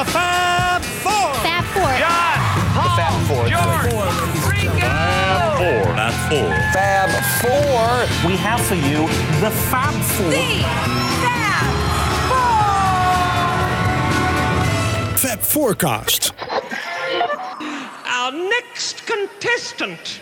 The Fab Four. Fab Four. The Fab Four. Fab Four. Not four. Fab Four. We have for you the Fab Four. Fab Forecast. Our next contestant,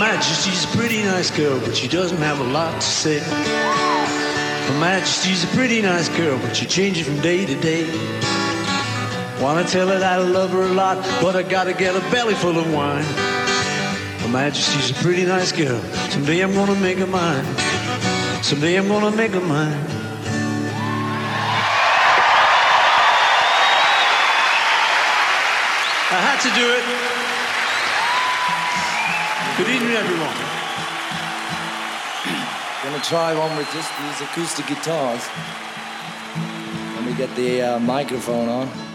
Majesty's a pretty nice girl, but she doesn't have a lot to say. Her Majesty's a pretty nice girl, but she changes from day to day. Wanna tell her that I love her a lot, but I gotta get a belly full of wine. Her Majesty's a pretty nice girl. Someday I'm gonna make her mine. Someday I'm gonna make her mine. I had to do it. Good evening, everyone. Gonna try one with just these acoustic guitars. Let me get the uh, microphone on.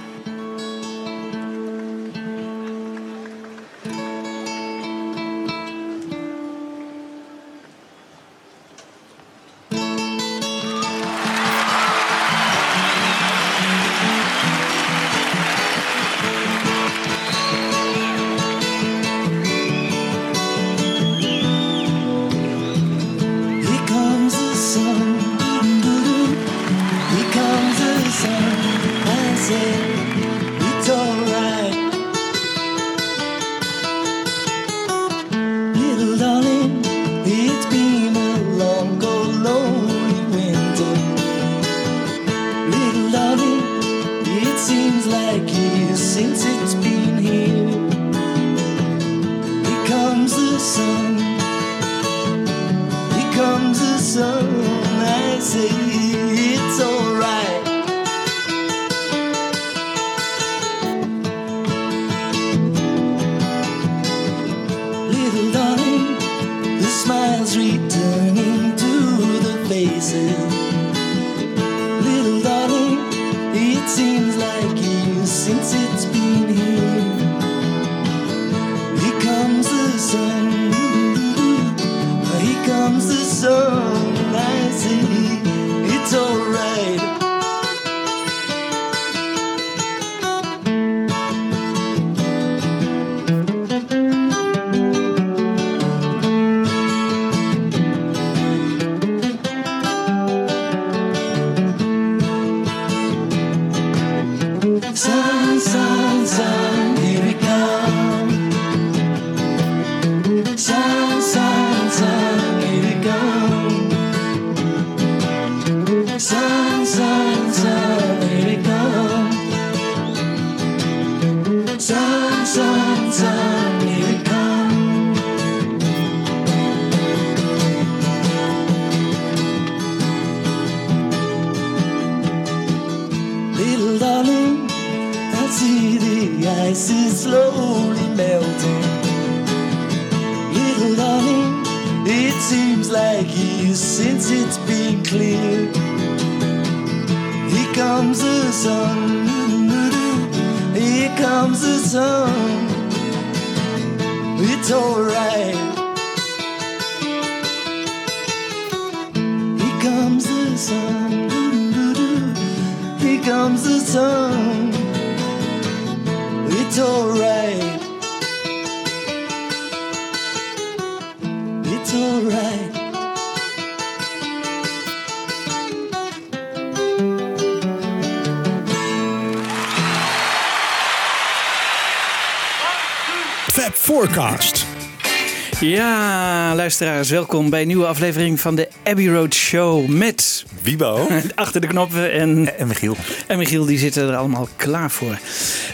Luisteraars, welkom bij een nieuwe aflevering van de Abbey Road Show met Wiebo achter de knoppen en, en Michiel. en Michiel, die zitten er allemaal klaar voor.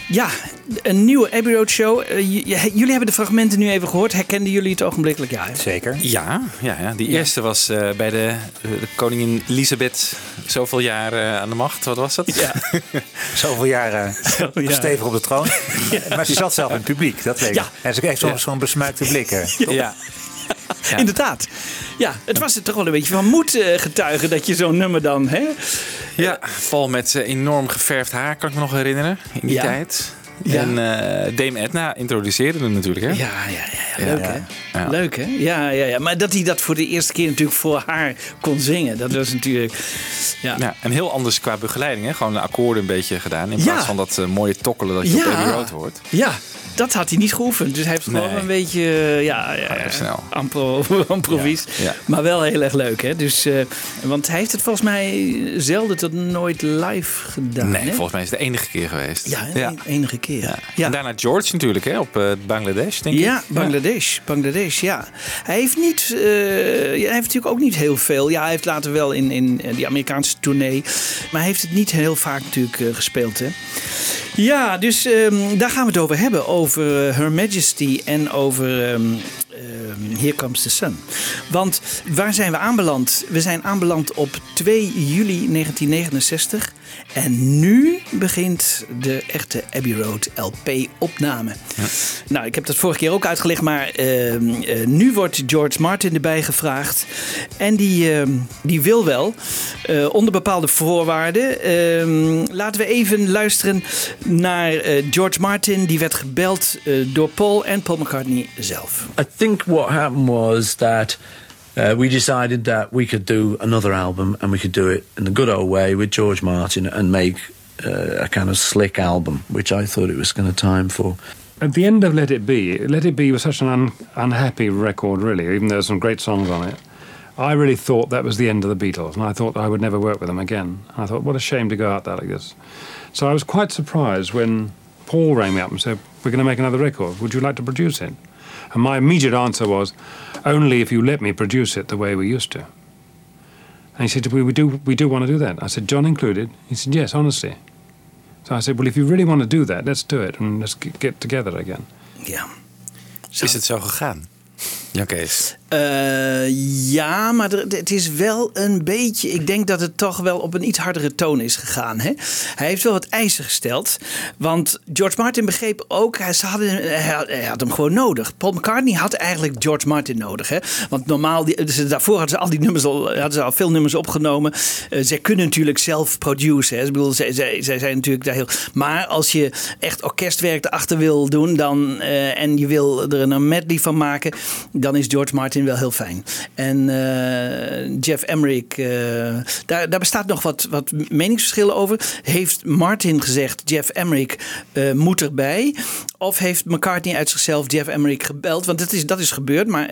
Ja, een nieuwe Abbey Road Show. Eh, jullie hebben de fragmenten nu even gehoord. Herkenden jullie het ogenblikkelijk? Ja, hè? Zeker. Ja, ja, ja. die eerste was eh, bij de, de koningin Elisabeth zoveel jaar eh, aan de macht. Wat was dat? Ja. Zoveel jaren. stevig op de troon. Maar ze zat zelf in het publiek, dat weet ik. Ja. En ze kreeg soms Ja. zo'n besmuikte blikken. ja. Ja. Inderdaad. Ja, het was er toch wel een beetje van moed eh, getuigen dat je zo'n nummer dan... Hè? Ja, vol met eh, enorm geverfd haar, kan ik me nog herinneren in die Ja. tijd. Ja. En eh, Dame Edna introduceerde hem natuurlijk, hè? Ja, ja, ja, ja. leuk Ja. hè? Ja. Leuk hè? Ja, ja, ja. Maar dat hij dat voor de eerste keer natuurlijk voor haar kon zingen, dat was natuurlijk. Ja, Ja, en heel anders qua begeleiding, hè? Gewoon de akkoorden een beetje gedaan. In plaats van dat mooie tokkelen dat je op. Abbey Road hoort. Ja, dat had hij niet geoefend. Dus hij heeft gewoon Nee. een beetje, eh, ja, ja, ampro. Ja, ja. Maar wel heel erg leuk, hè? Dus, eh, want hij heeft het volgens mij zelden tot nooit live gedaan. Nee, hè? volgens mij is het de enige keer geweest. Ja, een enige keer. Ja. En daarna George natuurlijk, hè? Op eh, Bangladesh, denk ik. Ja, Bangladesh. Bangladesh, ja. Hij heeft niet, hij heeft natuurlijk ook niet heel veel. Ja, hij heeft later wel in, in die Amerikaanse tournee. Maar hij heeft het niet heel vaak natuurlijk gespeeld, hè. Ja, dus ehm, daar gaan we het over hebben. Over eh, Her Majesty en over ehm, ehm, Here Comes the Sun. Want waar zijn we aanbeland? We zijn aanbeland op 2 juli 1969. En nu begint de echte Abbey Road LP-opname. Nou, ik heb dat vorige keer ook uitgelegd, maar ehm, eh, nu wordt George Martin erbij gevraagd. En die, ehm, die wil wel, eh, onder bepaalde voorwaarden. Laten we even luisteren naar eh, George Martin. Die werd gebeld door Paul en Paul McCartney zelf. I think what happened was that uh, we decided that we could do another album and we could do it in the good old way with George Martin and make uh, a kind of slick album, which I thought it was kind of time for. At the end of Let It Be, Let It Be was such an un- unhappy record, really, even though there's some great songs on it. I really thought that was the end of the Beatles, and I thought I would never work with them again. I thought, what a shame to go out there like this. So I was quite surprised when Paul rang me up and said, We're going to make another record. Would you like to produce it? And my immediate answer was, Only if you let me produce it the way we used to. And he said, We, we, do, we do want to do that. I said, John included? He said, Yes, honestly. So I said, Well, if you really want to do that, let's do it and let's get- get together again. Ja. Is het zo gegaan? Ja, Kees. Eh, ja, maar het is wel een beetje. Ik denk dat het toch wel op een iets hardere toon is gegaan. Hè? Hij heeft wel wat eisen gesteld. Want George Martin begreep ook. Hij, hadden, had, hem gewoon nodig. Paul McCartney had eigenlijk George Martin nodig. Hè? Want normaal, die, daarvoor hadden ze al die nummers al, hadden ze al veel nummers opgenomen. Eh, zij kunnen natuurlijk zelf produceren. Ik zij zijn natuurlijk daar heel. Maar als je echt orkestwerk erachter wil doen. Dan, eh, en je wil er een medley van maken. Dan is George Martin wel heel fijn. En eh, Jeff Emmerich, eh, daar, daar bestaat nog wat, wat meningsverschillen over. Heeft Martin gezegd, Jeff Emmerich eh, moet erbij? Of heeft McCartney uit zichzelf Jeff Emmerich gebeld? Want dat is, dat is gebeurd, maar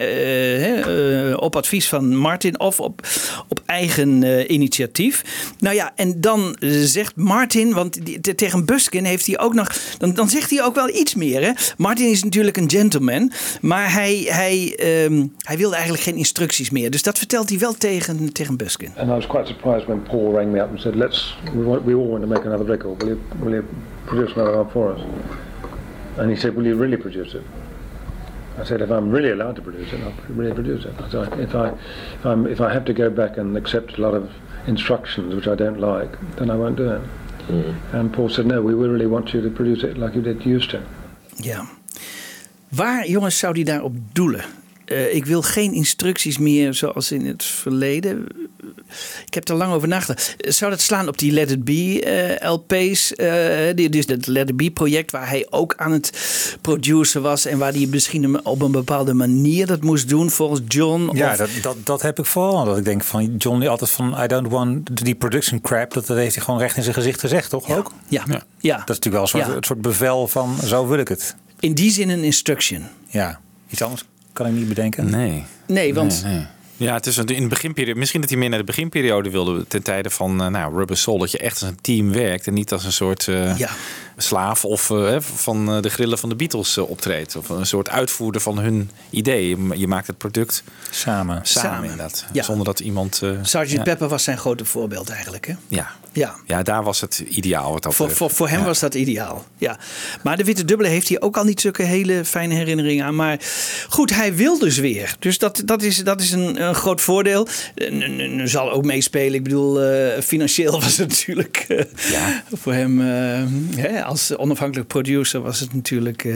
op advies van Martin of op, op eigen initiatief. Nou ja, en dan zegt Martin, want tegen Buskin heeft hij ook nog. Dan, dan zegt hij ook wel iets meer. Hè? Martin is natuurlijk een gentleman, maar hij, hij, ehm, hij wilde eigenlijk geen instructies meer. Dus dat vertelt hij wel tegen, tegen Buskin. And I was quite surprised when Paul rang me up and said, "Let's we, want, we all want to make another record. Will you will you produce another one for us?" And he said, "Will you really produce it?" I said, "If I'm really allowed to produce it, I'll really produce it." I said, "If I if I'm if I have to go back and accept a lot of instructions which I don't like, then I won't do it." And Paul said, "No, we really want you to produce it like you did used to." Ja. Waar, jongens, zou hij daarop doelen? Eh, ik wil geen instructies meer zoals in het verleden. Ik heb er lang over nagedacht. Zou dat slaan op die Let It Be eh, LP's? eh, die, dus het Let It Be project waar hij ook aan het produceren was. En waar hij misschien op een bepaalde manier dat moest doen volgens John. Ja, of- dat, dat, dat heb ik vooral. Dat ik denk van John die altijd van I don't want die production crap. Dat, dat heeft hij gewoon recht in zijn gezicht gezegd, toch ook? ja, ja. Dat is natuurlijk wel een soort, Ja. een soort bevel van zo wil ik het. In die zin een instruction. Ja, iets anders kan ik niet bedenken. Nee. Nee, want Nee, nee. Ja, het is een- in de beginperiode. Misschien dat hij meer naar de beginperiode wilde. Ten tijde van eh, nou, Rubber Soul. Dat je echt als een team werkt. En niet als een soort eh, Ja. slaaf of eh, van de grillen van de Beatles optreedt. Of een soort uitvoerder van hun idee. Je, maakt het product Samen. samen, Samen. inderdaad. Ja. Zonder dat iemand... ja. Pepper was zijn grote voorbeeld eigenlijk. Hè? Ja. Ja. ja, daar was het ideaal. Wat dat Voor, voor, voor hem Ja. was dat ideaal. Ja. Maar de Witte Dubbele heeft hij ook al niet zulke hele fijne herinneringen aan. Maar goed, hij wil dus weer. Dus dat, dat is, dat is een, een groot voordeel. En zal ook meespelen. Ik bedoel, eh, financieel was het natuurlijk eh, voor hem. eh, hè, als onafhankelijk producer was het natuurlijk.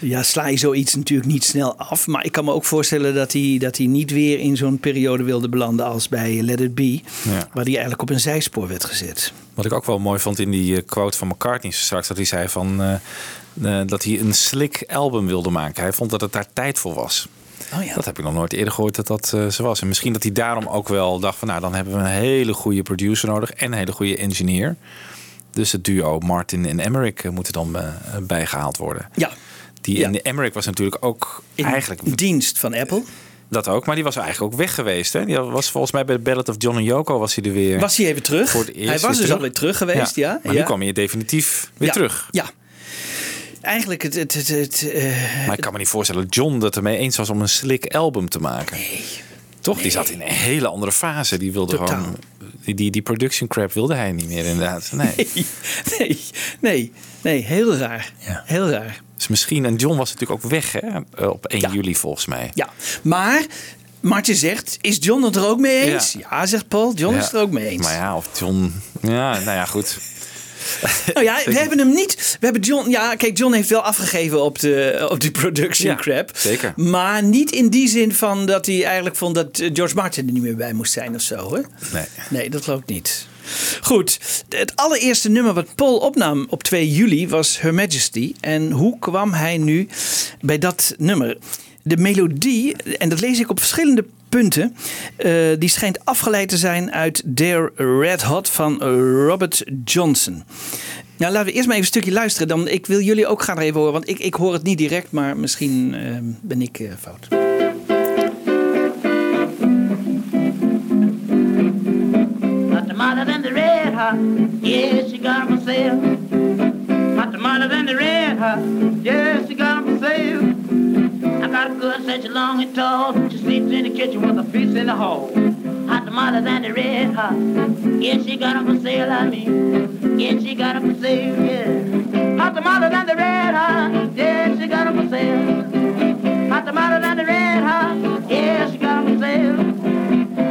ja, sla je zoiets natuurlijk niet snel af. Maar ik kan me ook voorstellen dat hij, dat hij niet weer in zo'n periode wilde belanden als bij Let It Be. Waar hij eigenlijk op een zijspoor werd gezet. Wat ik ook wel mooi vond in die eh, quote van McCartney straks, dat hij zei van eh, eh, dat hij een slick album wilde maken. Hij vond dat het daar tijd voor was. Oh ja. Dat heb ik nog nooit eerder gehoord dat dat zo was. En misschien dat hij daarom ook wel dacht van nou dan hebben we een hele goede producer nodig en een hele goede engineer. Dus het duo Martin en Emmerich moeten dan eh, bijgehaald worden. Ja. Die Ja. en Emmerich was natuurlijk ook In eigenlijk dienst van Apple. Dat ook, maar die was eigenlijk ook weg geweest. Hè? Die was volgens mij bij de Ballad of John en Yoko was hij er weer. Was hij even terug? Voor het eerst Hij was dus alweer terug geweest, ja. Maar ja. nu kwam hij definitief weer Ja. terug. Ja. Eigenlijk het... het, het, het, eh, Maar ik kan me niet voorstellen dat John dat ermee eens was om een slick album te maken. Nee. Toch? Die zat in een hele andere fase. Die wilde Totaal. gewoon. Die, die, die production crap wilde hij niet meer, inderdaad. Nee. nee, nee, nee, heel raar. Heel raar. Dus misschien, en John was natuurlijk ook weg hè? eh, op 1 juli volgens mij. Ja, maar Martje zegt, is John het er ook mee eens? Ja, zegt Paul, John Ja. is er ook mee eens. Maar ja, of John. Ja, nou ja, goed. Nou ja, we hebben hem niet. We hebben John. Ja, kijk, John heeft wel afgegeven op de, op die production Ja, crap. zeker. Maar niet in die zin van dat hij eigenlijk vond dat eh, George Martin er niet meer bij moest zijn of zo. Hè? Nee. Nee, dat geloof ik niet. Goed, het allereerste nummer wat Paul opnam op 2 juli was Her Majesty. En hoe kwam hij nu bij dat nummer? De melodie, en dat lees ik op verschillende eh, die schijnt afgeleid te zijn uit Dare Red Hot van Robert Johnson. Nou, laten we eerst maar even een stukje luisteren. Dan, ik wil jullie ook gaan even horen, want ik, ik hoor het niet direct, maar misschien eh, ben ik eh, fout. Red hot. Yes, she got 'em for the red hot. Yes, she got. Got a good such long and tall. She sleeps in the kitchen with her feet in the hall. Hot smarter than the red hot. Yes, she got 'em for sale. I mean, yes, she got 'em for sale. Yeah. Hot smarter than the red hot. Yes, she got 'em for sale. Hot smarter than the red hot. Yes, she got 'em for sale.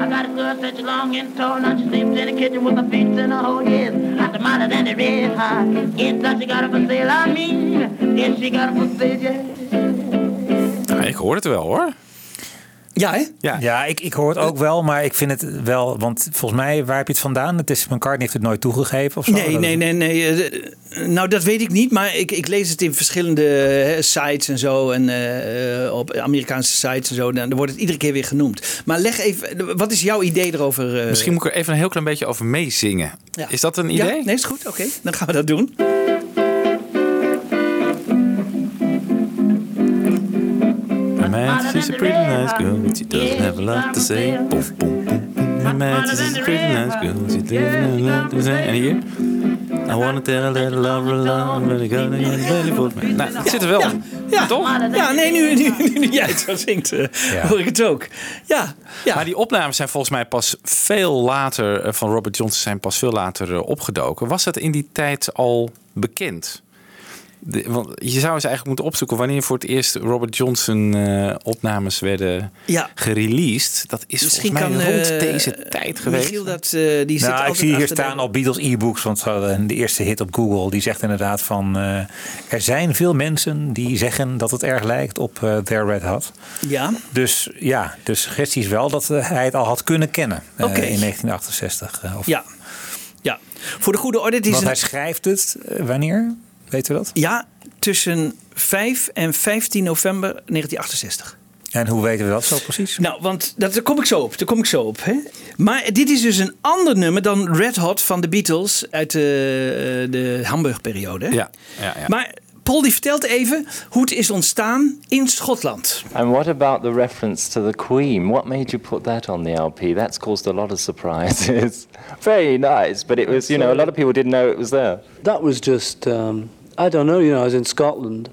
I got a girl such long and tall, now she sleeps in the kitchen with her feet in the hole, yes. The mother than the red hot. That she got her for sale, I mean. Yes, she got her for sale, yes. Nou, ik hoor het wel hoor. Ja, hè? Ja, Ja, ik, ik hoor het ook wel, maar ik vind het wel... Want volgens mij, waar heb je het vandaan? Het is, McCartney heeft het nooit toegegeven of zo? Nee, nee, nee, nee. eh, nou, dat weet ik niet, maar ik, ik lees het in verschillende eh, sites en zo. En eh, op Amerikaanse sites en zo. Dan wordt het iedere keer weer genoemd. Maar leg even, wat is jouw idee erover? eh? Misschien moet ik er even een heel klein beetje over meezingen. Ja. Is dat een Ja, idee? nee, is goed. Oké, dan gaan we dat doen. My man, she's a pretty nice girl, but she doesn't have a lot to say. Boom, boom, boom. My man, she's a pretty nice girl, she doesn't have a lot to say. En hier? I wanna tell her that I love her, love her, but I gotta get ready for me. Nou, het zit er wel. in. Ja, Toch? Ja, nee, nu, nu, nu, nu jij het zo zingt, eh, Ja. hoor ik het ook. Ja, ja. Maar die opnames zijn volgens mij pas veel later, eh, van Robert Johnson zijn pas veel later eh, opgedoken. Was dat in die tijd al bekend? De, want je zou eens eigenlijk moeten opzoeken wanneer voor het eerst Robert Johnson eh, opnames werden Ja. gereleased. Dat is Misschien volgens mij kan rond eh, deze tijd geweest. Michiel dat, eh, die zit Nou, ik altijd zie hier de- staan op Beatles e-books, want ze hadden de eerste hit op Google. Die zegt inderdaad van, eh, er zijn veel mensen die zeggen dat het erg lijkt op eh Their Red Hot. Ja. Dus ja, de suggestie is wel dat hij het al had kunnen kennen in 1968. eh, of, Ja. ja. Voor de goede orde, Want een- hij schrijft het wanneer? Weten we dat? Ja, tussen 5 en 15 november 1968. En hoe weten we dat zo precies? Nou, want dat, daar kom ik zo op. Daar kom ik zo op. Hè? Maar dit is dus een ander nummer dan Red Hot van de Beatles uit de, de Hamburg-periode. Ja, ja, ja. Maar Paul die vertelt even hoe het is ontstaan in Schotland. And what about the reference to the Queen? What made you put that on the LP? That's caused a lot of surprises. Very nice, but it was, you know, a lot of people didn't know it was there. That was just, um, I don't know, you know, I was in Scotland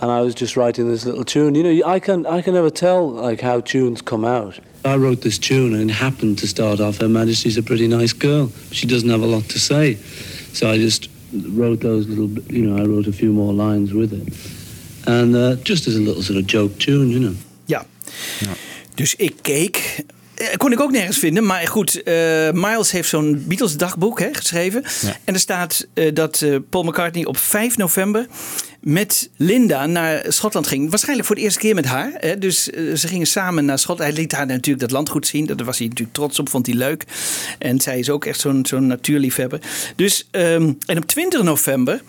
and I was just writing this little tune. You know, I can, I can never tell, like, how tunes come out. I wrote this tune and it happened to start off, Her Majesty's a pretty nice girl. She doesn't have a lot to say. So I just wrote those little, you know, I wrote a few more lines with it. And uh, just as a little sort of joke tune, you know. Ja. Dus ik keek. eh, kon ik ook nergens vinden. Maar goed, eh, Miles heeft zo'n Beatles dagboek hè, geschreven. Ja. En er staat eh, dat eh, Paul McCartney op 5 november met Linda naar Schotland ging. Waarschijnlijk voor de eerste keer met haar. Hè. Dus eh, ze gingen samen naar Schotland. Hij liet haar natuurlijk dat landgoed zien. Daar was hij natuurlijk trots op, vond hij leuk. En zij is ook echt zo'n zo'n natuurliefhebber. Dus, ehm, en op 20 november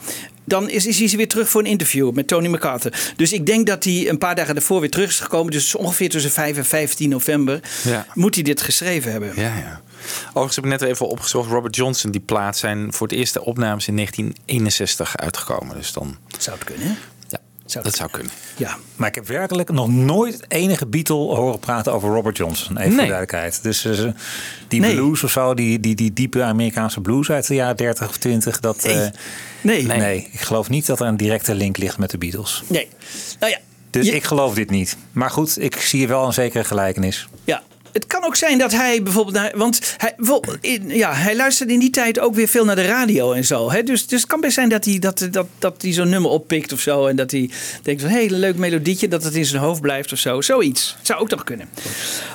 dan is, is hij weer terug voor een interview met Tony MacArthur. Dus ik denk dat hij een paar dagen daarvoor weer terug is gekomen. Dus ongeveer tussen 5 en 15 november Ja. moet hij dit geschreven hebben. Ja, ja. Overigens heb ik net even opgezocht. Robert Johnson, die plaat zijn voor het eerst de opnames in 1961 uitgekomen. Dus dan... Zou het kunnen? Ja, dat zou kunnen. Ja. Maar ik heb werkelijk nog nooit enige Beatle horen praten over Robert Johnson. Even voor Nee. duidelijkheid. Dus eh, die Nee. blues of zo, die, die, die diepe Amerikaanse blues uit de jaren 30 of 20. Dat, Nee. eh, Nee. nee. ik geloof niet dat er een directe link ligt met de Beatles. Nee. Nou ja. Dus je- ik geloof dit niet. Maar goed, ik zie hier wel een zekere gelijkenis. Ja. Het kan ook zijn dat hij bijvoorbeeld. Want hij, ja, hij luisterde in die tijd ook weer veel naar de radio en zo. Hè? Dus, dus het kan best zijn dat hij, dat, dat, dat hij zo'n nummer oppikt of zo. En dat hij denkt van hé, hey, leuk melodietje, dat het in zijn hoofd blijft of zo. Zoiets. Zou ook nog kunnen.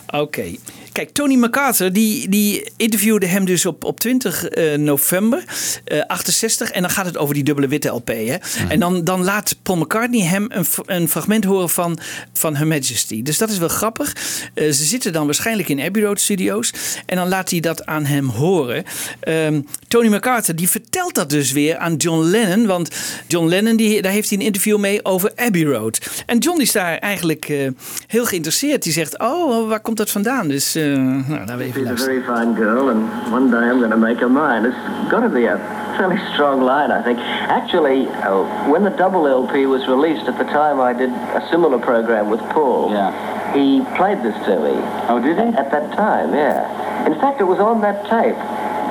Oké. Kijk, Tony MacArthur die, die interviewde hem dus op, op 20 eh, november eh 68. En dan gaat het over die dubbele witte LP. Hè? En dan, dan laat Paul McCartney hem een, een fragment horen van, van Her Majesty. Dus dat is wel grappig. Eh, ze zitten dan waarschijnlijk in Abbey Road Studios. En dan laat hij dat aan hem horen. Ehm, Tony MacArthur die vertelt dat dus weer aan John Lennon. Want John Lennon die, daar heeft hij een interview mee over Abbey Road. En John is daar eigenlijk eh, heel geïnteresseerd. Die zegt, oh, waar komt dat vandaan? Dus nou, even She's a very fine girl, and one day I'm going to make her mine. It's got to be a fairly strong line, I think. Actually, uh, when the double LP was released, at the time I did a similar program with Paul. Yeah. He played this to me. Oh, did he? At that time, yeah. In fact, it was on that tape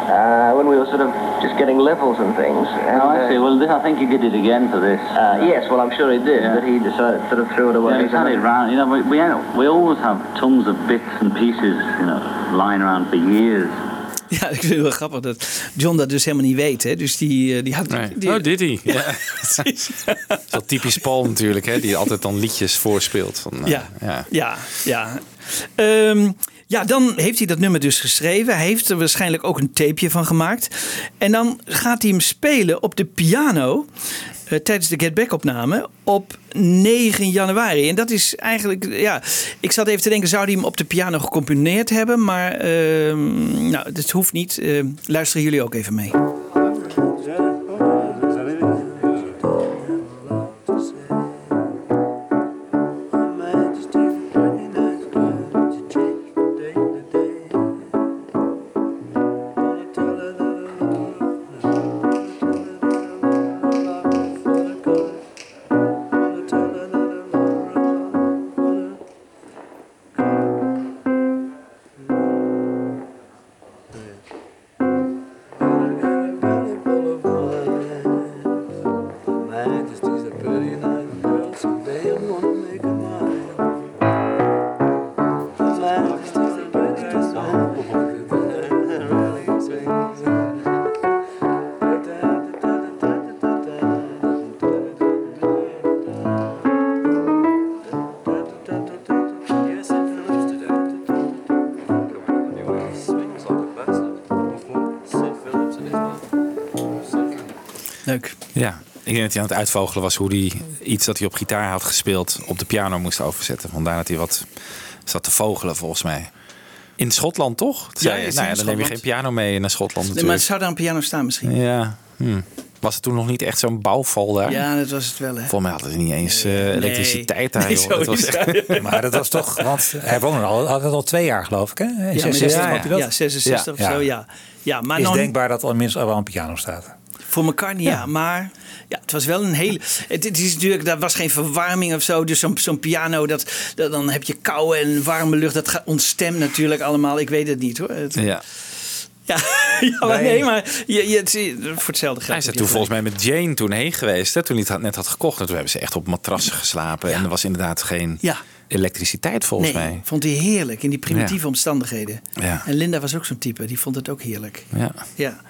uh, when we were sort of just getting levels and things. And, Oh, I see. uh, Well, this, I think he did it again for this. uh, yes, well, I'm sure he did, Yeah. but he decided sort of threw it away. Yeah, he's had it round. You know, we, we we always have tons of bits and pieces, you know, lying around for years. Ja, ik vind het wel grappig dat John dat dus helemaal niet weet. Hè? Dus die, eh, die had... Nee. Die, oh, dit hij. Ja. Precies. Dat typisch Paul natuurlijk, hè, die altijd dan liedjes voorspeelt. Van, eh, Ja, ja. ja, ja. Ehm, ja, dan heeft hij dat nummer dus geschreven. Hij heeft er waarschijnlijk ook een tapeje van gemaakt. En dan gaat hij hem spelen op de piano eh, tijdens de Get Back opname op 9 januari. En dat is eigenlijk, ja, ik zat even te denken, zou hij hem op de piano gecomponeerd hebben? Maar ehm, nou, dat hoeft niet. Ehm, luisteren jullie ook even mee. Ja, dat hij aan het uitvogelen was hoe hij iets dat hij op gitaar had gespeeld op de piano moest overzetten. Vandaar dat hij wat zat te vogelen volgens mij. In Schotland toch? Zei Ja, je, is nou ja, dan neem je geen piano mee naar Schotland Nee, maar natuurlijk. zou daar een piano staan misschien? Ja, hm. was het toen nog niet echt zo'n bouwval daar? Ja, dat was het wel hè. Volgens mij hadden ze niet eens eh, elektriciteit daar. Nee, joh. Dat was Maar dat was toch, want hij woonde al, had het al twee jaar geloof ik hè? In Ja, maar 66 dat- had hij dat? ja, 66 of zo, ja. Ja, maar is nou- denkbaar dat al minstens wel een piano staat. Voor niet, ja. Maar ja, het was wel een hele... Het, het is natuurlijk, daar was geen verwarming of zo. Dus zo'n zo'n piano, dat, dat, dan heb je koude en warme lucht. Dat gaat- ontstemt natuurlijk allemaal. Ik weet het niet hoor. Het- Ja. ja, ja, maar Nee. nee, maar je, je, het, voor hetzelfde geld. Hij is er toen volgens mij met Jane toen heen geweest. Hè, toen hij het had- net had gekocht. En toen hebben ze echt op matrassen geslapen. En er was inderdaad geen Ja. Elektriciteit volgens nee, mij. vond hij heerlijk in die primitieve Ja. omstandigheden. Ja. En Linda was ook zo'n type, die vond het ook heerlijk. Ja. Ja.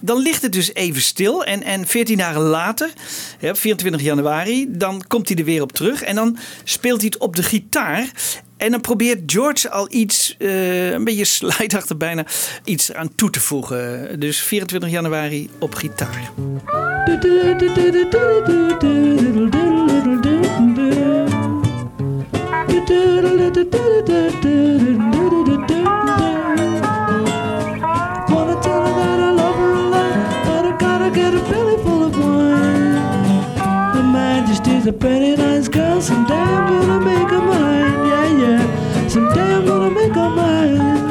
Dan ligt het dus even stil. En, en 14 dagen later, hè, op 24 januari, dan komt hij er weer op terug. En dan speelt hij het op de gitaar. En dan probeert George al iets, eh, een beetje slijtachtig bijna, iets aan toe te voegen. Dus 24 januari op gitaar. A pretty nice girl, someday I'm gonna make her mine. Yeah, yeah, someday I'm gonna make her mine.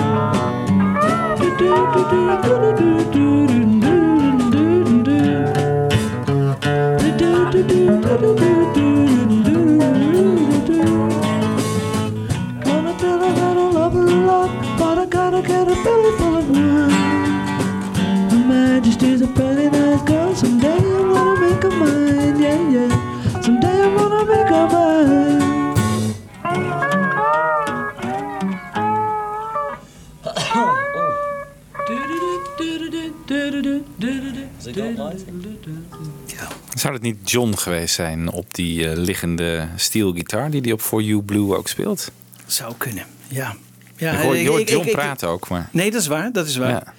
Zou het niet John geweest zijn op die eh, liggende steelgitaar die hij op For You Blue ook speelt? Zou kunnen, ja. ja ik hoor, je hoort John praten ook, maar... Nee, dat is waar. Dat is waar. Ja.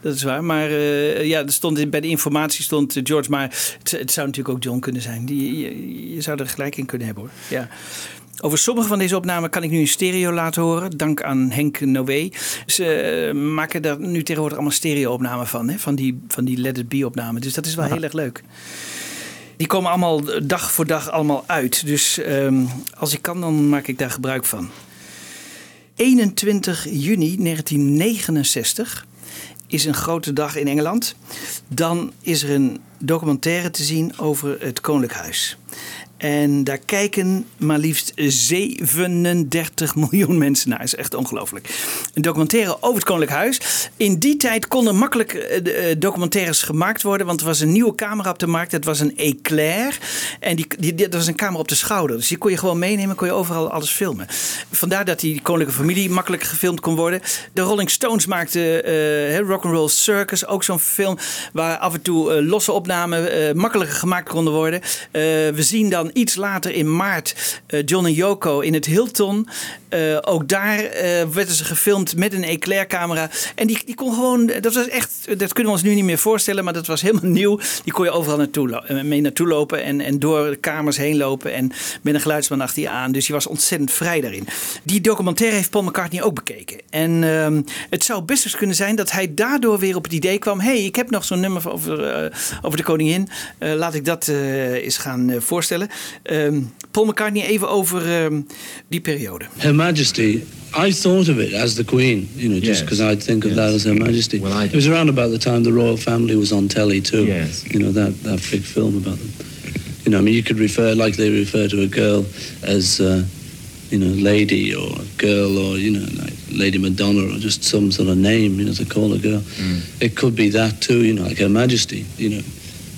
Dat is waar. Maar eh, ja, er stond in, bij de informatie stond eh, George. Maar het, het zou natuurlijk ook John kunnen zijn. Die, je, je zou er gelijk in kunnen hebben hoor. Ja. Over sommige van deze opnamen kan ik nu in stereo laten horen. Dank aan Henk Noé. Ze eh, maken daar nu tegenwoordig allemaal stereo-opnamen van. Hè? Van, die, van die Let It Be-opnamen. Dus dat is wel heel erg leuk. Die komen allemaal dag voor dag allemaal uit. Dus ehm, als ik kan, dan maak ik daar gebruik van. 21 juni 1969 is een grote dag in Engeland. Dan is er een documentaire te zien over het Koninklijk Huis. En daar kijken maar liefst 37 miljoen mensen naar. Dat is echt ongelooflijk. Een documentaire over het Koninklijk Huis. In die tijd konden makkelijk eh, eh, documentaires gemaakt worden. Want er was een nieuwe camera op de markt. Het was een Eclair. En die, die, dat was een camera op de schouder. Dus die kon je gewoon meenemen. Kon je overal alles filmen. Vandaar dat die koninklijke familie makkelijk gefilmd kon worden. De Rolling Stones maakten eh Rock'n'Roll Circus. Ook zo'n film waar af en toe losse opnamen makkelijker gemaakt konden worden. We zien dan iets later in maart eh, John en Yoko in het Hilton. Eh, ook daar eh, werden ze gefilmd met een Eclair-camera. En die, die kon gewoon, dat was echt, dat kunnen we ons nu niet meer voorstellen, maar dat was helemaal nieuw. Die kon je overal naartoe, mee naartoe lopen en, en door de kamers heen lopen en met een geluidsman achter aan. Dus je was ontzettend vrij daarin. Die documentaire heeft Paul McCartney ook bekeken. En ehm, het zou best kunnen zijn dat hij daardoor weer op het idee kwam: hey, ik heb nog zo'n nummer over, over de koningin. Laat ik dat eens gaan voorstellen. Ehm, Paul McCartney even over ehm, die periode. Her Majesty, I thought of it as the Queen, you know, just Yes. because I think of that as Her Majesty. Well, I- it was around about the time the royal family was on telly too. Yes. You know, that, that big film about them. You know, I mean, you could refer, like they refer to a girl as, uh, you know, lady or girl or, you know, like Lady Madonna or just some sort of name, you know, to call a girl. It could be that too, you know, like Her Majesty, you know,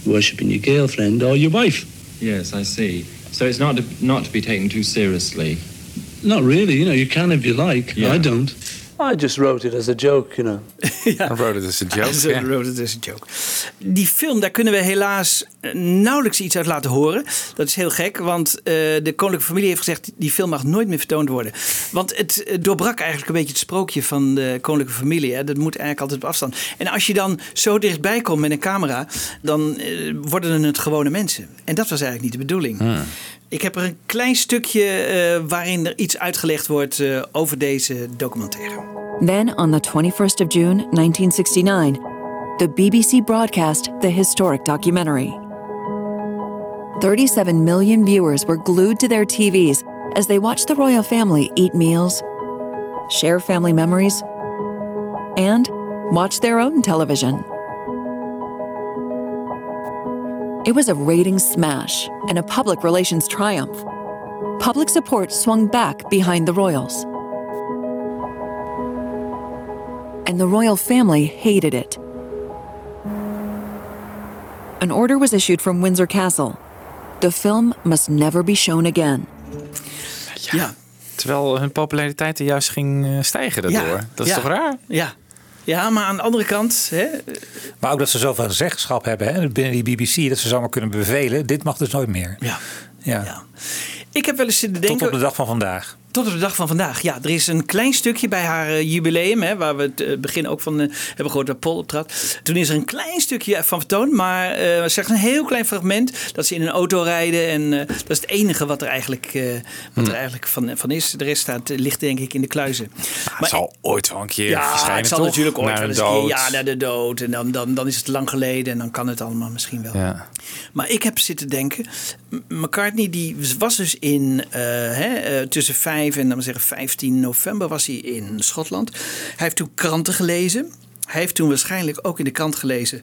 worshipping your girlfriend or your wife. Yes, I see. So it's not to, not to be taken too seriously. Not really, you know, you can if you like. Yeah. I don't. I just wrote it as a joke, you know. I wrote it as a joke. Zo ja. wrote it as a joke. Die film, daar kunnen we helaas eh, nauwelijks iets uit laten horen. Dat is heel gek, want eh, de koninklijke familie heeft gezegd... die film mag nooit meer vertoond worden. Want het eh, doorbrak eigenlijk een beetje het sprookje van de koninklijke familie. Hè. Dat moet eigenlijk altijd op afstand. En als je dan zo dichtbij komt met een camera... dan eh, worden het gewone mensen. En dat was eigenlijk niet de bedoeling. Ik heb er een klein stukje eh, waarin er iets uitgelegd wordt eh, over deze documentaire. Then, on the 21st of June, 1969, the BBC broadcast the historic documentary. 37 million viewers were glued to their TVs as they watched the royal family eat meals, share family memories, and watch their own television. It was a ratings smash and a public relations triumph. Public support swung back behind the royals. and the royal family hated it. An order was issued from Windsor Castle. The film must never be shown again. Ja. Terwijl hun populariteit er juist ging eh, stijgen daardoor. Dat is ja, toch raar? Ja. Ja, maar aan de andere kant... Hè, Maar ook dat ze zoveel zeggenschap hebben hè, binnen die BBC... dat ze zomaar kunnen bevelen, dit mag dus nooit meer. Ja. Ja. Ik heb wel eens zitten Tot denken... op de dag van vandaag. Tot op de dag van vandaag. Ja, er is een klein stukje bij haar eh, jubileum, hè, waar we het eh, begin ook van eh, hebben gehoord dat Paul optrad. Toen is er een klein stukje van vertoond, maar eh slechts een heel klein fragment dat ze in een auto rijden. En dat is het enige wat er eigenlijk, wat er eigenlijk van, van is. De rest staat, ligt denk ik in de kluizen. het zal ooit wel een keer ja, verschijnen, het zal toch? natuurlijk ooit Naar wel eens een keer-. Ja, naar de dood. En dan, dan, dan is het lang geleden en dan kan het allemaal misschien wel. Ja. Maar ik heb zitten denken, McCartney die was dus in hè, tussen 5 en dan zeggen 15 november was hij in Schotland. Hij heeft toen kranten gelezen. Hij heeft toen waarschijnlijk ook in de krant gelezen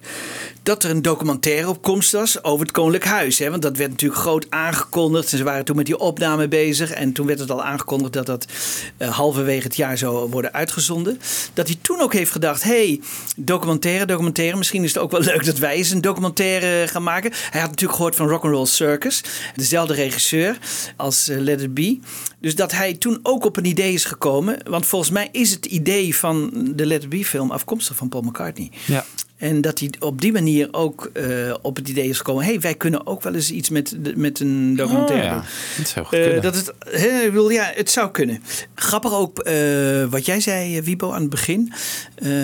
dat er een documentaire op komst was over het Koninklijk Huis. Hè? Want dat werd natuurlijk groot aangekondigd. En ze waren toen met die opname bezig. En toen werd het al aangekondigd dat dat eh, halverwege het jaar zou worden uitgezonden. Dat hij toen ook heeft gedacht: hey, documentaire, documentaire. Misschien is het ook wel leuk dat wij eens een documentaire gaan maken. Hij had natuurlijk gehoord van Rock'n'Roll Circus. Dezelfde regisseur als eh, Let It Be. Dus dat hij toen ook op een idee is gekomen. Want volgens mij is het idee van de Let It Be film afkomstig van Paul McCartney. Ja. En dat hij op die manier ook eh, op het idee is gekomen. hey, wij kunnen ook wel eens iets met, de- met een documentaire Oh, ja. doen. Dat zou goed Eh, dat het, ik bedoel, ja, het zou kunnen. Grappig ook eh, wat jij zei, Wibo, aan het begin.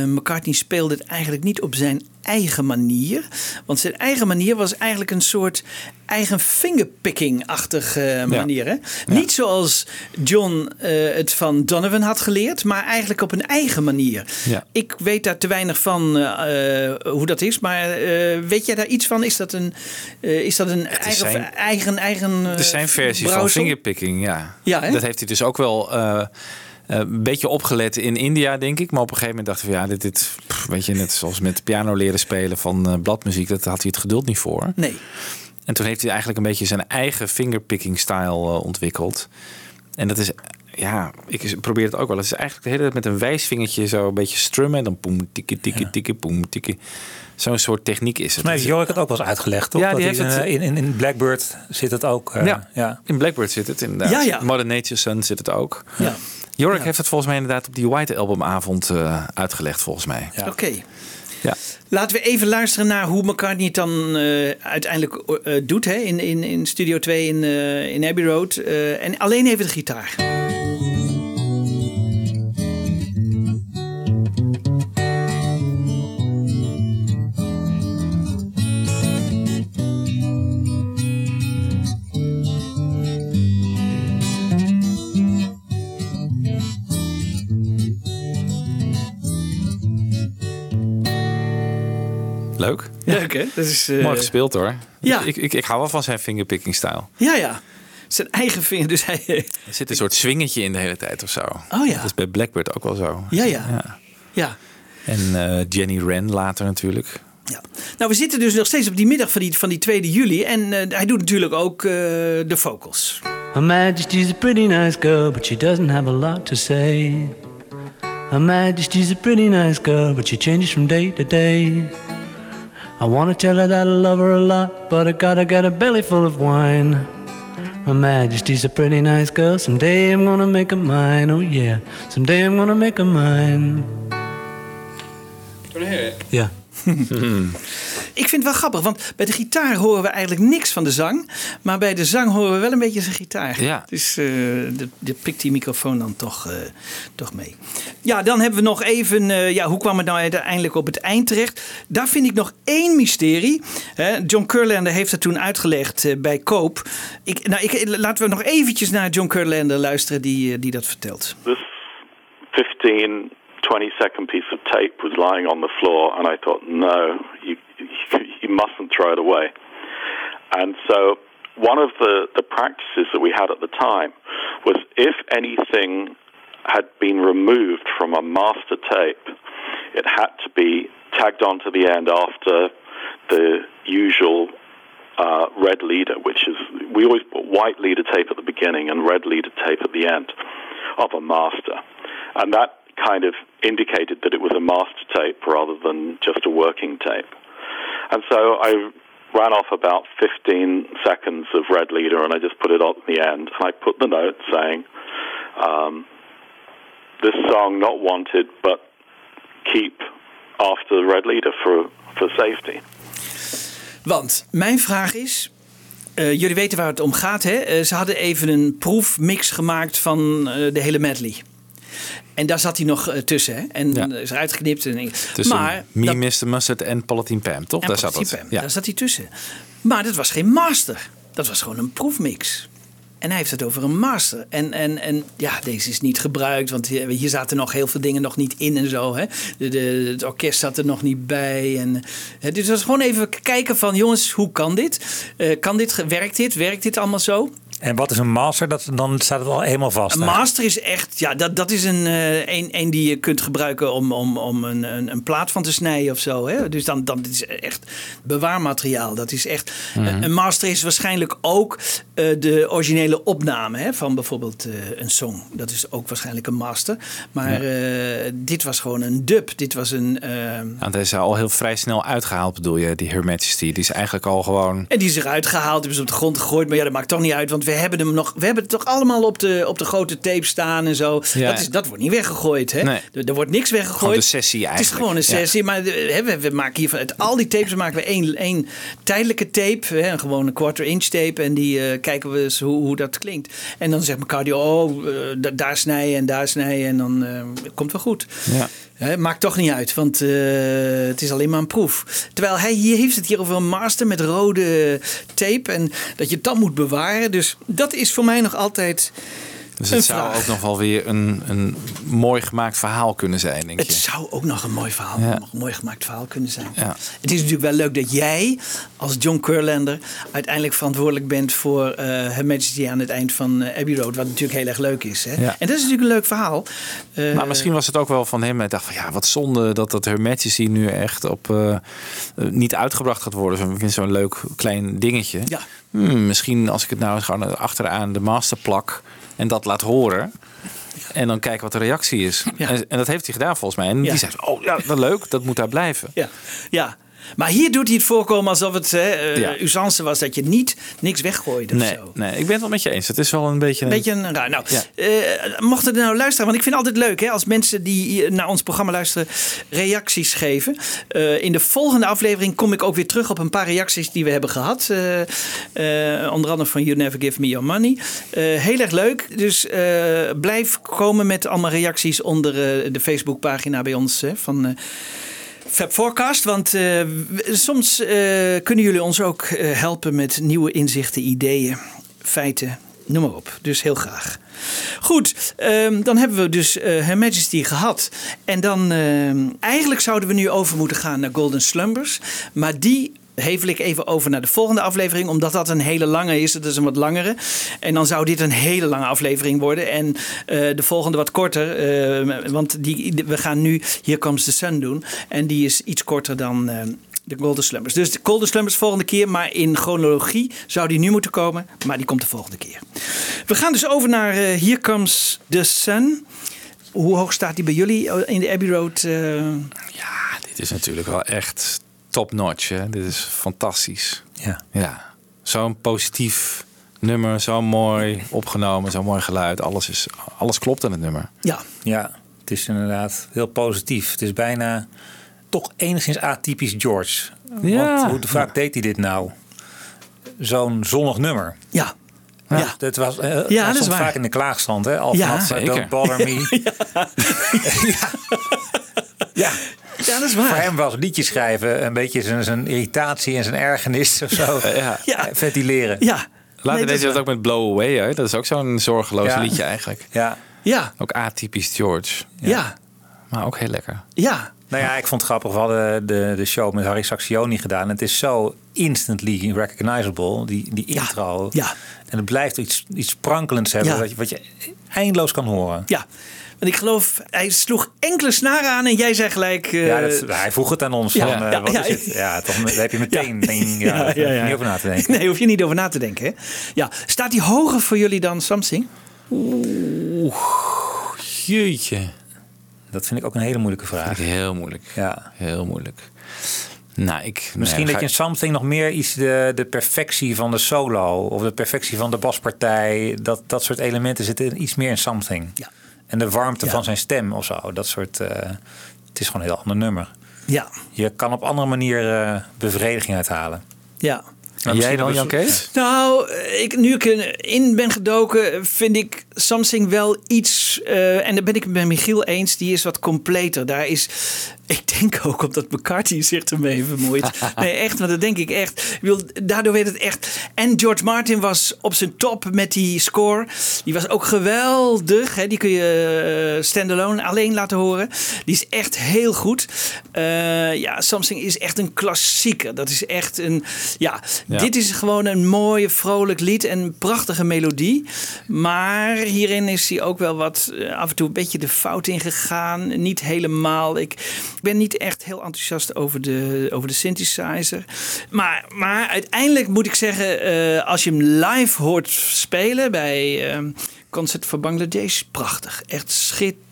McCartney speelde het eigenlijk niet op zijn eigen manier. Want zijn eigen manier was eigenlijk een soort eigen fingerpicking-achtige manier. Hè? Niet zoals John eh, het van Donovan had geleerd, maar eigenlijk op een eigen manier. Ja. Ik weet daar te weinig van eh, eh, hoe dat is, maar eh, weet jij daar iets van? Is dat een, eh, is dat een eigen, zijn- eigen, eigen Er zijn versies van fingerpicking, ja. Ja, hè? dat heeft hij dus ook wel eh, eh, een beetje opgelet in India, denk ik. Maar op een gegeven moment dacht hij van ja, dit, dit pff, weet je, net zoals met piano leren spelen van eh, bladmuziek, dat had hij het geduld niet voor. Nee. En toen heeft hij eigenlijk een beetje zijn eigen fingerpicking style eh, ontwikkeld. En dat is, ja, ik probeer het ook wel. Het is eigenlijk de hele tijd met een wijsvingertje zo een beetje strummen. En dan poem, tikkie, tikkie, tikkie, poem, tikkie. Zo'n soort techniek is het. Mij heeft Jorik het ook wel eens uitgelegd, toch? Ja, Dat die het- eh, in, in, in Blackbird zit het ook. eh, ja, ja. in Blackbird zit het inderdaad. Ja, ja. Mother Nature's Son zit het ook. Ja. Jorik heeft het volgens mij inderdaad op die White Albumavond eh uitgelegd, volgens mij. Oké. Ja. Laten we even luisteren naar hoe McCartney het dan eh, uiteindelijk eh, doet hè? In, in, in Studio 2 in, eh, in Abbey Road. Eh, en alleen even de gitaar. Leuk. Leuk hè? Dat is, eh, Mooi gespeeld hoor. ja. Ik, ik, ik hou wel van zijn fingerpicking style. Ja, ja. Zijn eigen vinger. Dus hij, Er zit een soort swingetje in de hele tijd of zo. Oh ja. Dat is bij Blackbird ook wel zo. ja, ja. ja. En eh, Jenny Wren later natuurlijk. Nou, we zitten dus nog steeds op die middag van die, van die 2 juli. En eh, hij doet natuurlijk ook eh, de vocals. Her Majesty's a pretty nice girl, but she doesn't have a lot to say. Her Majesty's a pretty nice girl, but she changes from day to day. I wanna tell her that I love her a lot, but I gotta get a belly full of wine. Her Majesty's a pretty nice girl, someday I'm gonna make her mine, oh yeah, someday I'm gonna make her mine. Ja. Ik vind het wel grappig, want bij de gitaar horen we eigenlijk niks van de zang. Maar bij de zang horen we wel een beetje zijn gitaar. Ja. Dus eh de, de pikt die microfoon dan toch, eh, toch mee. Ja, dan hebben we nog even, eh, ja, hoe kwam het nou uiteindelijk op het eind terecht? Daar vind ik nog één mysterie. Hè, John Curlander heeft het toen uitgelegd bij Koop. Ik, nou, ik, laten we nog eventjes naar John Curlander luisteren die, die dat vertelt. This 15, 20 second piece of tape was lying on the floor, and I thought, no, you, you mustn't throw it away. And so, one of the, the practices that we had at the time was if anything had been removed from a master tape, it had to be tagged onto the end after the usual uh, red leader, which is we always put white leader tape at the beginning and red leader tape at the end of a master, and that kind of indicated that it was a master tape rather than just a working tape. And so I ran off about 15 seconds of red leader and I just put it on the end. And I put the note saying, um, "This song not wanted, but keep after the red leader for for safety." Want mijn vraag is: eh, jullie weten waar het om gaat, hè? Eh, ze hadden even een proefmix gemaakt van eh, de hele medley. En daar zat hij nog eh, tussen, hè? En is eruit geknipt. En, Tussen maar Me, dat- Mr. Mustard en Palatine Pam, toch? en Daar zat Patsy het. Pam, Ja. Daar zat hij tussen. Maar dat was geen master. Dat was gewoon een proefmix. En hij heeft het over een master. En, en, en ja, deze is niet gebruikt, want hier, zaten nog heel veel dingen nog niet in en zo. Hè? De, de, het orkest zat er nog niet bij. En, hè, dus dat was gewoon even kijken van, jongens, hoe kan dit? Eh, kan dit, werkt dit? Werkt dit allemaal zo? En wat is een master? Dat, dan staat het al helemaal vast. Een master is echt, ja, dat, dat is een, eh, een, een die je kunt gebruiken om, om, om een, een, een plaat van te snijden of zo. Hè? Dus dan, dan dit is echt bewaarmateriaal. Dat is echt, Mhm. een master is waarschijnlijk ook eh, de originele opname hè, van bijvoorbeeld eh, een song. Dat is ook waarschijnlijk een master. Maar eh, dit was gewoon een dub. Dit was een. eh, Nou, deze is al heel vrij snel uitgehaald, bedoel je, die Her Majesty. Die is eigenlijk al gewoon... En die is eruit gehaald, hebben ze op de grond gegooid. Maar ja, dat maakt toch niet uit, want we hebben hem nog. We hebben het toch allemaal op de, op de grote tape staan en zo. Ja. Dat, is, dat wordt niet weggegooid, hè? Nee. Er, er wordt niks weggegooid. Gewoon de sessie Het is eigenlijk. gewoon een Ja. sessie, maar hè, we, we maken hier van uit al die tapes maken we één, één tijdelijke tape, hè, een gewone quarter inch tape, en die eh, kijken we eens hoe, hoe dat klinkt. En dan zegt McCarthy, oh, eh, da- daar snijden en daar snijden, en dan eh, komt wel goed. Ja. Maakt toch niet uit, want eh, het is alleen maar een proef. Terwijl hij hier heeft het hier over een master met rode tape en dat je dan moet bewaren. Dus dat is voor mij nog altijd Dus het zou vraag. ook nog wel weer een, een mooi gemaakt verhaal kunnen zijn, denk Het je. zou ook nog een mooi verhaal, Ja. een mooi gemaakt verhaal kunnen zijn. Ja. Het is natuurlijk wel leuk dat jij als John Curlander uiteindelijk verantwoordelijk bent voor eh Her Majesty aan het eind van eh, Abbey Road, wat natuurlijk heel erg leuk is. Hè? Ja. En dat is natuurlijk een leuk verhaal. Eh, Maar misschien was het ook wel van hem. Hij dacht van ja, wat zonde dat dat Her Majesty nu echt op niet uitgebracht gaat worden. Zo- Ik vind zo'n leuk klein dingetje. Ja. Hmm, misschien als ik het nou gewoon achteraan de master plak en dat laat horen. En dan kijken wat de reactie is. En, en dat heeft hij gedaan volgens mij. En Ja. die zegt, oh ja, wat leuk, dat moet daar blijven. Ja, ja. Maar hier doet hij het voorkomen alsof het hè, eh, Ja. usance was dat je niet niks weggooit of Nee, zo. nee, ik ben het wel met je eens. Het is wel een beetje... Een beetje een raar. Nou, Ja. eh, mochten er nou luisteren, want ik vind het altijd leuk hè, als mensen die naar ons programma luisteren reacties geven. Eh, in de volgende aflevering kom ik ook weer terug op een paar reacties die we hebben gehad. Eh, eh, onder andere van You Never Give Me Your Money. Heel erg leuk. Dus blijf komen met allemaal reacties onder de Facebookpagina bij ons hè, van. Fab want eh, soms eh, kunnen jullie ons ook eh, helpen met nieuwe inzichten, ideeën, feiten, noem maar op. Dus heel graag. Goed, ehm, dan hebben we dus Her Majesty gehad. En dan ehm, eigenlijk zouden we nu over moeten gaan naar Golden Slumbers. Maar die hevel ik even over naar de volgende aflevering, omdat dat een hele lange is. Het is een wat langere. En dan zou dit een hele lange aflevering worden. En eh, de volgende wat korter. eh, want die, we gaan nu Here Comes the Sun doen. En die is iets korter dan. eh, de Golden Slumbers. Dus de Golden Slumbers volgende keer. Maar in chronologie zou die nu moeten komen. Maar die komt de volgende keer. We gaan dus over naar Here Comes the Sun. Hoe hoog staat die bij jullie in de Abbey Road? eh? Dit is natuurlijk wel echt top notch. Hè? Dit is fantastisch. Ja. ja. Zo'n positief nummer, zo mooi opgenomen, zo mooi geluid. Alles, is, alles klopt in het nummer. Ja. Ja, het is inderdaad heel positief. Het is bijna toch enigszins atypisch George. Ja. Want hoe vaak deed hij dit nou? Zo'n zonnig nummer. Ja. Ja, dat was, eh, Ja, dat is vaak in de klaagstand. Hè? Al Ja. Don't bother me. ja. Ja, dat is waar. Voor hem was liedjes schrijven een beetje zijn, zijn irritatie en zijn ergernis of zo. ja. Ja. Ventileren. Ja. Later Nee, deed dat ook met Blow Away. Hè? Dat is ook zo'n zorgeloos Ja. liedje eigenlijk. Ja. Ja. Ook atypisch George. Ja. Maar ook heel lekker. Ja. Nou ja, ik vond het grappig. We hadden de, de show met Harry Saxioni gedaan. Het is zo instantly recognizable, die, die intro. Ja. En het blijft iets, iets sprankelends hebben, Ja. wat, je, wat je eindeloos kan horen. Ja. Want ik geloof, hij sloeg enkele snaren aan en jij zei gelijk... eh, ja, dat, hij vroeg het aan ons. ja, van, eh, ja, wat ja. is het? Ja, toch, daar heb je meteen ding, ja, daar hoef je niet over na te denken. Nee, hoef je niet over na te denken. Hè? Ja. Staat die hoger voor jullie dan Something? Oeh, jeetje. Dat vind ik ook een hele moeilijke vraag. Heel moeilijk. Ja. Heel moeilijk. Nou, ik... Misschien nee, dat je in Something nog meer iets de, de perfectie van de solo of de perfectie van de baspartij, dat, dat soort elementen zitten iets meer in Something. Ja. En de warmte Ja. van zijn stem of zo, dat soort. eh, het is gewoon een heel ander nummer. Ja. Je kan op andere manier eh, bevrediging uithalen. Ja. En jij dan, Jan Kees? Nou, ik, nu ik erin ben gedoken, vind ik Something wel iets. eh, en daar ben ik het met Michiel eens, die is wat completer. Daar is. Ik denk ook omdat McCarthy zich ermee vermoeit. Nee, echt, want dat denk ik echt. Ik wil, daardoor werd het echt. En George Martin was op zijn top met die score. Die was ook geweldig. Hè? Die kun je eh, standalone alleen laten horen. Die is echt heel goed. Eh, ja, Something is echt een klassieker. Dat is echt een. Ja, Ja. Dit is gewoon een mooie, vrolijk lied en een prachtige melodie. Maar hierin is hij ook wel wat eh, af en toe een beetje de fout in gegaan. Niet helemaal. Ik ben niet echt heel enthousiast over de, over de synthesizer. Maar, maar uiteindelijk moet ik zeggen, eh, als je hem live hoort spelen bij. eh, Concert voor Bangladesh, prachtig. Echt schitterend.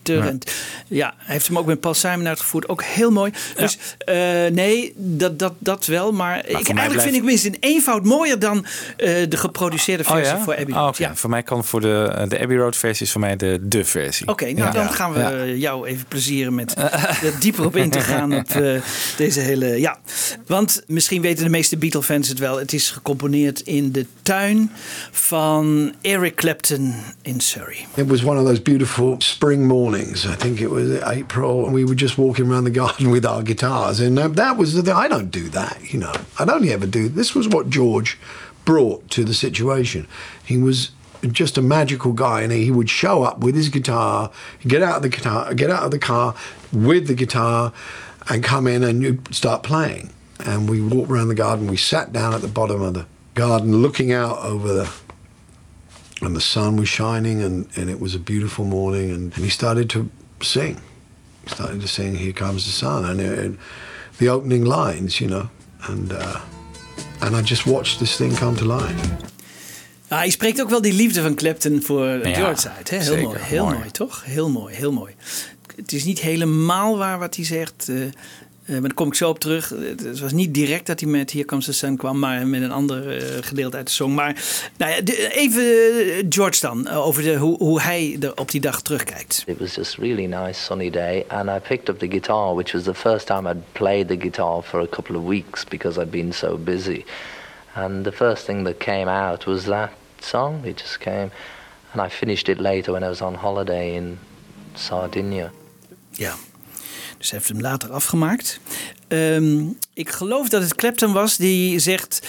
Ja. hij heeft hem ook met Paul Simon uitgevoerd. Ook heel mooi. Dus eh, nee, dat, dat, dat wel. Maar, ik, eigenlijk blijft- vind ik minstens in eenvoud mooier dan eh, de geproduceerde versie voor Abbey Oh, Road. oké. Ja. Voor mij kan voor de, de Abbey Road versie is voor mij de de versie. Oké, nou Ja. dan gaan we Ja. jou even plezieren met er dieper op in te gaan op eh, deze hele. Ja, want misschien weten de meeste Beatle-fans het wel. Het is gecomponeerd in de tuin van Eric Clapton in Surrey. It was one of those beautiful spring mornings. I think it was April, and we were just walking around the garden with our guitars. And uh, that was the thing. I don't do that, you know. I'd only ever do this. Was what George brought to the situation. He was just a magical guy, and he would show up with his guitar, get out of the guitar, get out of the car with the guitar, and come in and you'd start playing. And we walked around the garden. We sat down at the bottom of the garden, looking out over the and the sun was shining and, and it was a beautiful morning and he started to sing he started to sing here comes the sun and, it, and the opening lines you know and uh, and i just watched this thing come to life Ah, hij spreekt ook wel die liefde van Clapton voor Ja, George uit. Hè? Heel zeker. mooi, heel mooi. Mooi. toch? Heel mooi, heel mooi. Het is niet helemaal waar wat hij zegt. eh, maar daar kom ik zo op terug. Het was niet direct dat hij met Here Comes the Sun kwam, maar met een ander eh, gedeelte uit de song. Maar nou ja, even eh, George dan, eh, over de, hoe, hoe hij er op die dag terugkijkt. It was just really nice sunny day, and I picked up the guitar, which was the first time I'd played the guitar for a couple of weeks because I'd been so busy. And the first thing that came out was that song. It just came, and I finished it later when I was on holiday in Sardinia. Ja. Hij heeft hem later afgemaakt. Ehm, ik geloof dat het Clapton was die zegt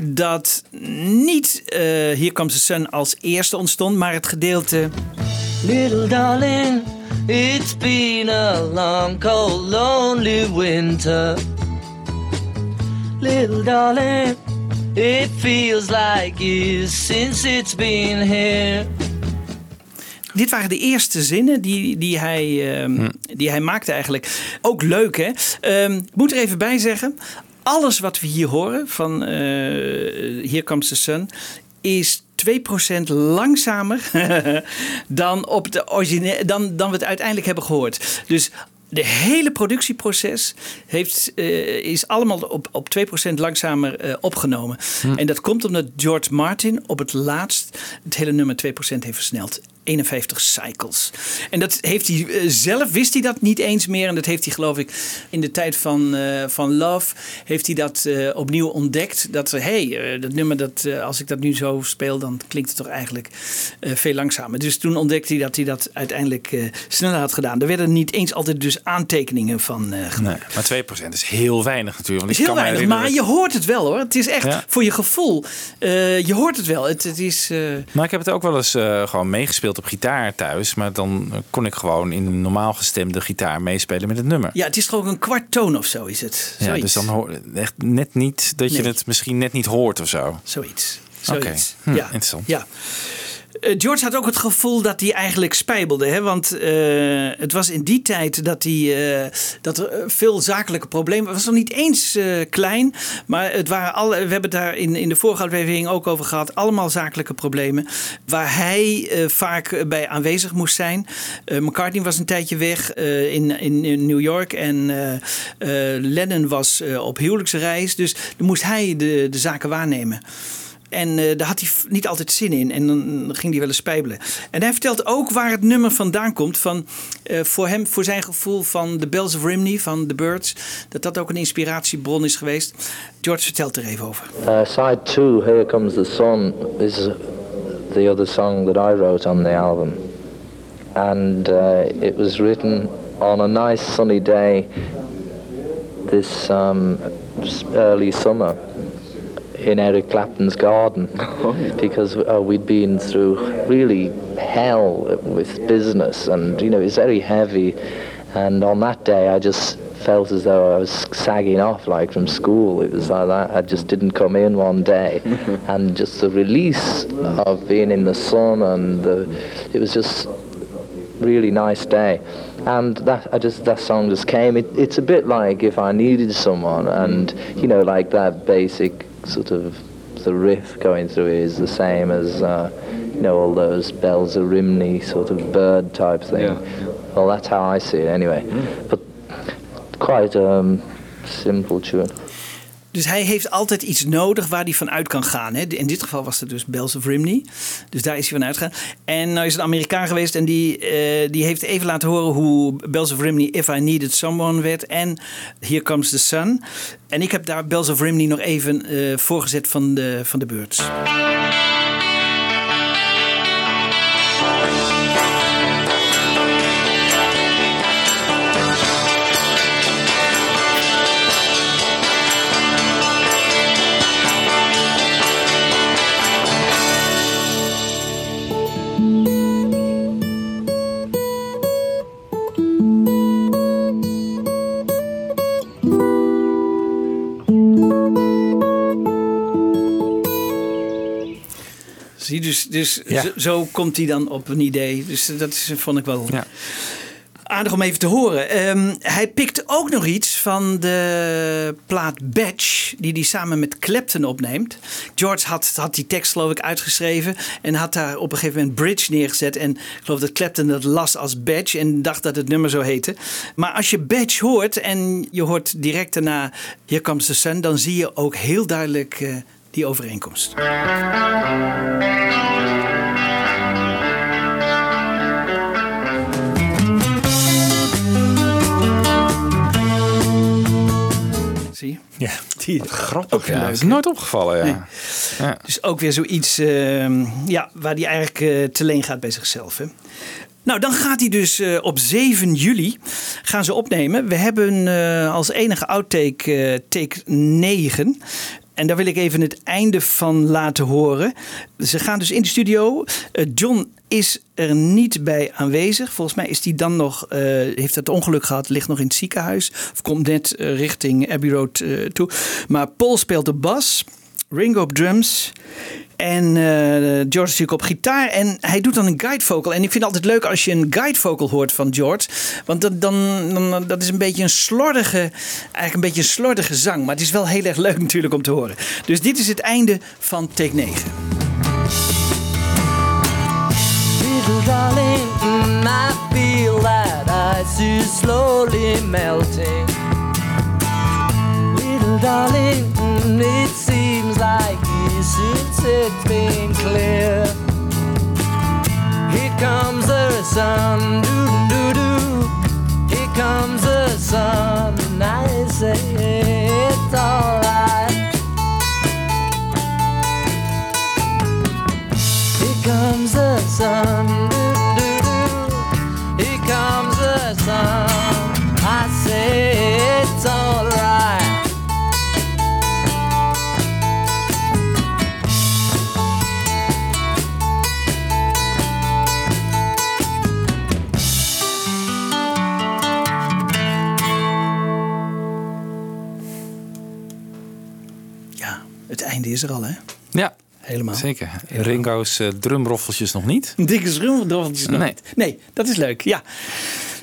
dat niet eh Here Comes the Sun als eerste ontstond, maar het gedeelte. Little darling, it's been a long, cold, lonely winter. Little darling, it feels like years since it's been here. Dit waren de eerste zinnen die, die, hij, ehm, die hij maakte eigenlijk. Ook leuk hè. Ehm, ik moet er even bij zeggen. Alles wat we hier horen van eh Here Comes the Sun is 2% langzamer dan, op de origine dan, dan we het uiteindelijk hebben gehoord. Dus de hele productieproces heeft, eh, is allemaal op, op 2% langzamer eh, opgenomen. En dat komt omdat George Martin op het laatst het hele nummer 2% heeft versneld. 51 cycles. En dat heeft hij eh, zelf, wist hij dat niet eens meer. En dat heeft hij geloof ik in de tijd van, eh, van Love, heeft hij dat eh, opnieuw ontdekt. Dat, hé, hey, eh, dat nummer, dat, als ik dat nu zo speel, dan klinkt het toch eigenlijk veel langzamer. Dus toen ontdekte hij dat hij dat uiteindelijk sneller had gedaan. Er werden niet eens altijd dus aantekeningen van gemaakt. Nee, maar 2% is heel weinig natuurlijk. Want is ik heel kan weinig, maar je hoort het wel hoor. Het is echt Ja. voor je gevoel. je hoort het wel. Het, het is... Maar ik heb het ook wel eens gewoon meegespeeld op gitaar thuis. Maar dan kon ik gewoon in een normaal gestemde gitaar meespelen met het nummer. ja, het is ook een kwart toon of zo is het. Ja, dus dan hoor echt net niet dat je het misschien net niet hoort of zo. Zoiets. Oké, hm, ja. interessant. Ja. Eh, George had ook het gevoel dat hij eigenlijk spijbelde. Hè? Want eh, het was in die tijd dat, hij, eh, dat er veel zakelijke problemen... Het was nog niet eens klein, maar het waren alle, we hebben het daar in, in de vorige aflevering ook over gehad. Allemaal zakelijke problemen waar hij vaak bij aanwezig moest zijn. McCartney was een tijdje weg in, in, in New York en Lennon was op huwelijksreis. Dus dan moest hij de, de zaken waarnemen. En eh, daar had hij niet altijd zin in. En dan ging hij wel eens spijbelen. En hij vertelt ook waar het nummer vandaan komt. Van, eh, voor hem, voor zijn gevoel van The Bells of Rimney van The Birds. Dat dat ook een inspiratiebron is geweest. George vertelt er even over. Uh, side two, Here Comes the Sun, is the other song that I wrote on the album. And it was written on a nice sunny day this um, early summer in Eric Clapton's garden because uh, we'd been through really hell with business and you know it's very heavy. And on that day I just felt as though I was sagging off like from school. It was like that. I just didn't come in one day. And just the release of being in the sun and the it was just really nice day. And that I just that song just came. It, it's a bit like if I needed someone and you know like that basic sort of the riff going through it is the same as uh, you know all those bells of Rimney sort of bird type thing. Well that's how I see it anyway. But quite um, simple tune Dus hij heeft altijd iets nodig waar hij van uit kan gaan. Hè. In dit geval was het dus Bells of Rimney. Dus daar is hij van uitgegaan. En nou is een Amerikaan geweest en die, eh, die heeft even laten horen hoe Bells of Rimney If I Needed Someone werd. En Here Comes the Sun. En ik heb daar Bells of Rimney nog even eh, voorgezet van de, van de Birds. Dus, Ja. zo, zo komt hij dan op een idee. Dus dat is, vond ik wel aardig om even te horen. Ehm, hij pikt ook nog iets van de plaat Batch, die hij samen met Clapton opneemt. George had, had die tekst geloof ik uitgeschreven en had daar op een gegeven moment Bridge neergezet. En ik geloof dat Clapton dat las als Batch en dacht dat het nummer zo heette. Maar als je Batch hoort en je hoort direct daarna Here Comes the Sun, dan zie je ook heel duidelijk eh, die overeenkomst. Zie je? Ja. Die, Grappig, ja. Dat is nooit opgevallen, ja. Nee. ja. Dus ook weer zoiets ehm, ja, waar hij eigenlijk eh, te leen gaat bij zichzelf. Hè? Nou, dan gaat hij dus eh, op 7 juli gaan ze opnemen. We hebben eh, als enige outtake take 9. En daar wil ik even het einde van laten horen. Ze gaan dus in de studio. Eh, John is er niet bij aanwezig. Volgens mij is hij dan nog, eh, heeft het ongeluk gehad, ligt nog in het ziekenhuis. Of komt net eh, richting Abbey Road toe. Maar Paul speelt de bas. Ringo op drums. En eh, George natuurlijk op gitaar. En hij doet dan een guide vocal. En ik vind het altijd leuk als je een guide vocal hoort van George. Want dat, dan, dan, dat is een beetje een slordige, eigenlijk een beetje een slordige zang. Maar het is wel heel erg leuk natuurlijk om te horen. Dus dit is het einde van take 9. Little darling, I feel that ice is slowly melting. Little darling, mm, like years since it's been clear. Here comes the sun, doo doo doo. Here comes the sun, and I say it's alright. Here comes the sun. Is er al, hè? Ja, helemaal. Zeker. Ringo's eh, drumroffeltjes nog niet. Dikke schroevendraffeltjes nog Nee. niet. Nee, dat is leuk. Ja.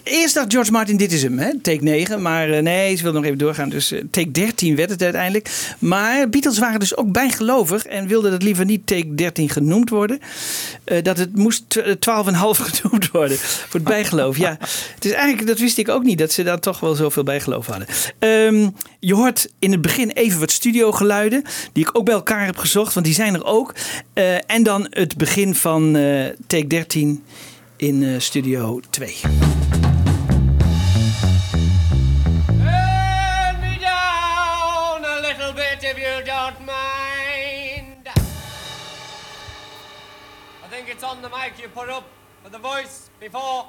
Eerst dacht George Martin, dit is hem, hè? take 9. Maar eh, nee, ze wil nog even doorgaan. Dus eh, take 13 werd het uiteindelijk. Maar Beatles waren dus ook bijgelovig en wilden dat liever niet take 13 genoemd worden. Eh, dat het moest tw- 12,5 genoemd worden. Voor het bijgeloof, ja. Het is eigenlijk, dat wist ik ook niet, dat ze daar toch wel zoveel bijgeloof hadden. Ehm, je hoort in het begin even wat studiogeluiden, die ik ook bij elkaar heb gezocht, want die zijn er ook. En dan het begin van take 13 in eh, studio 2. The mic you put up for the voice before.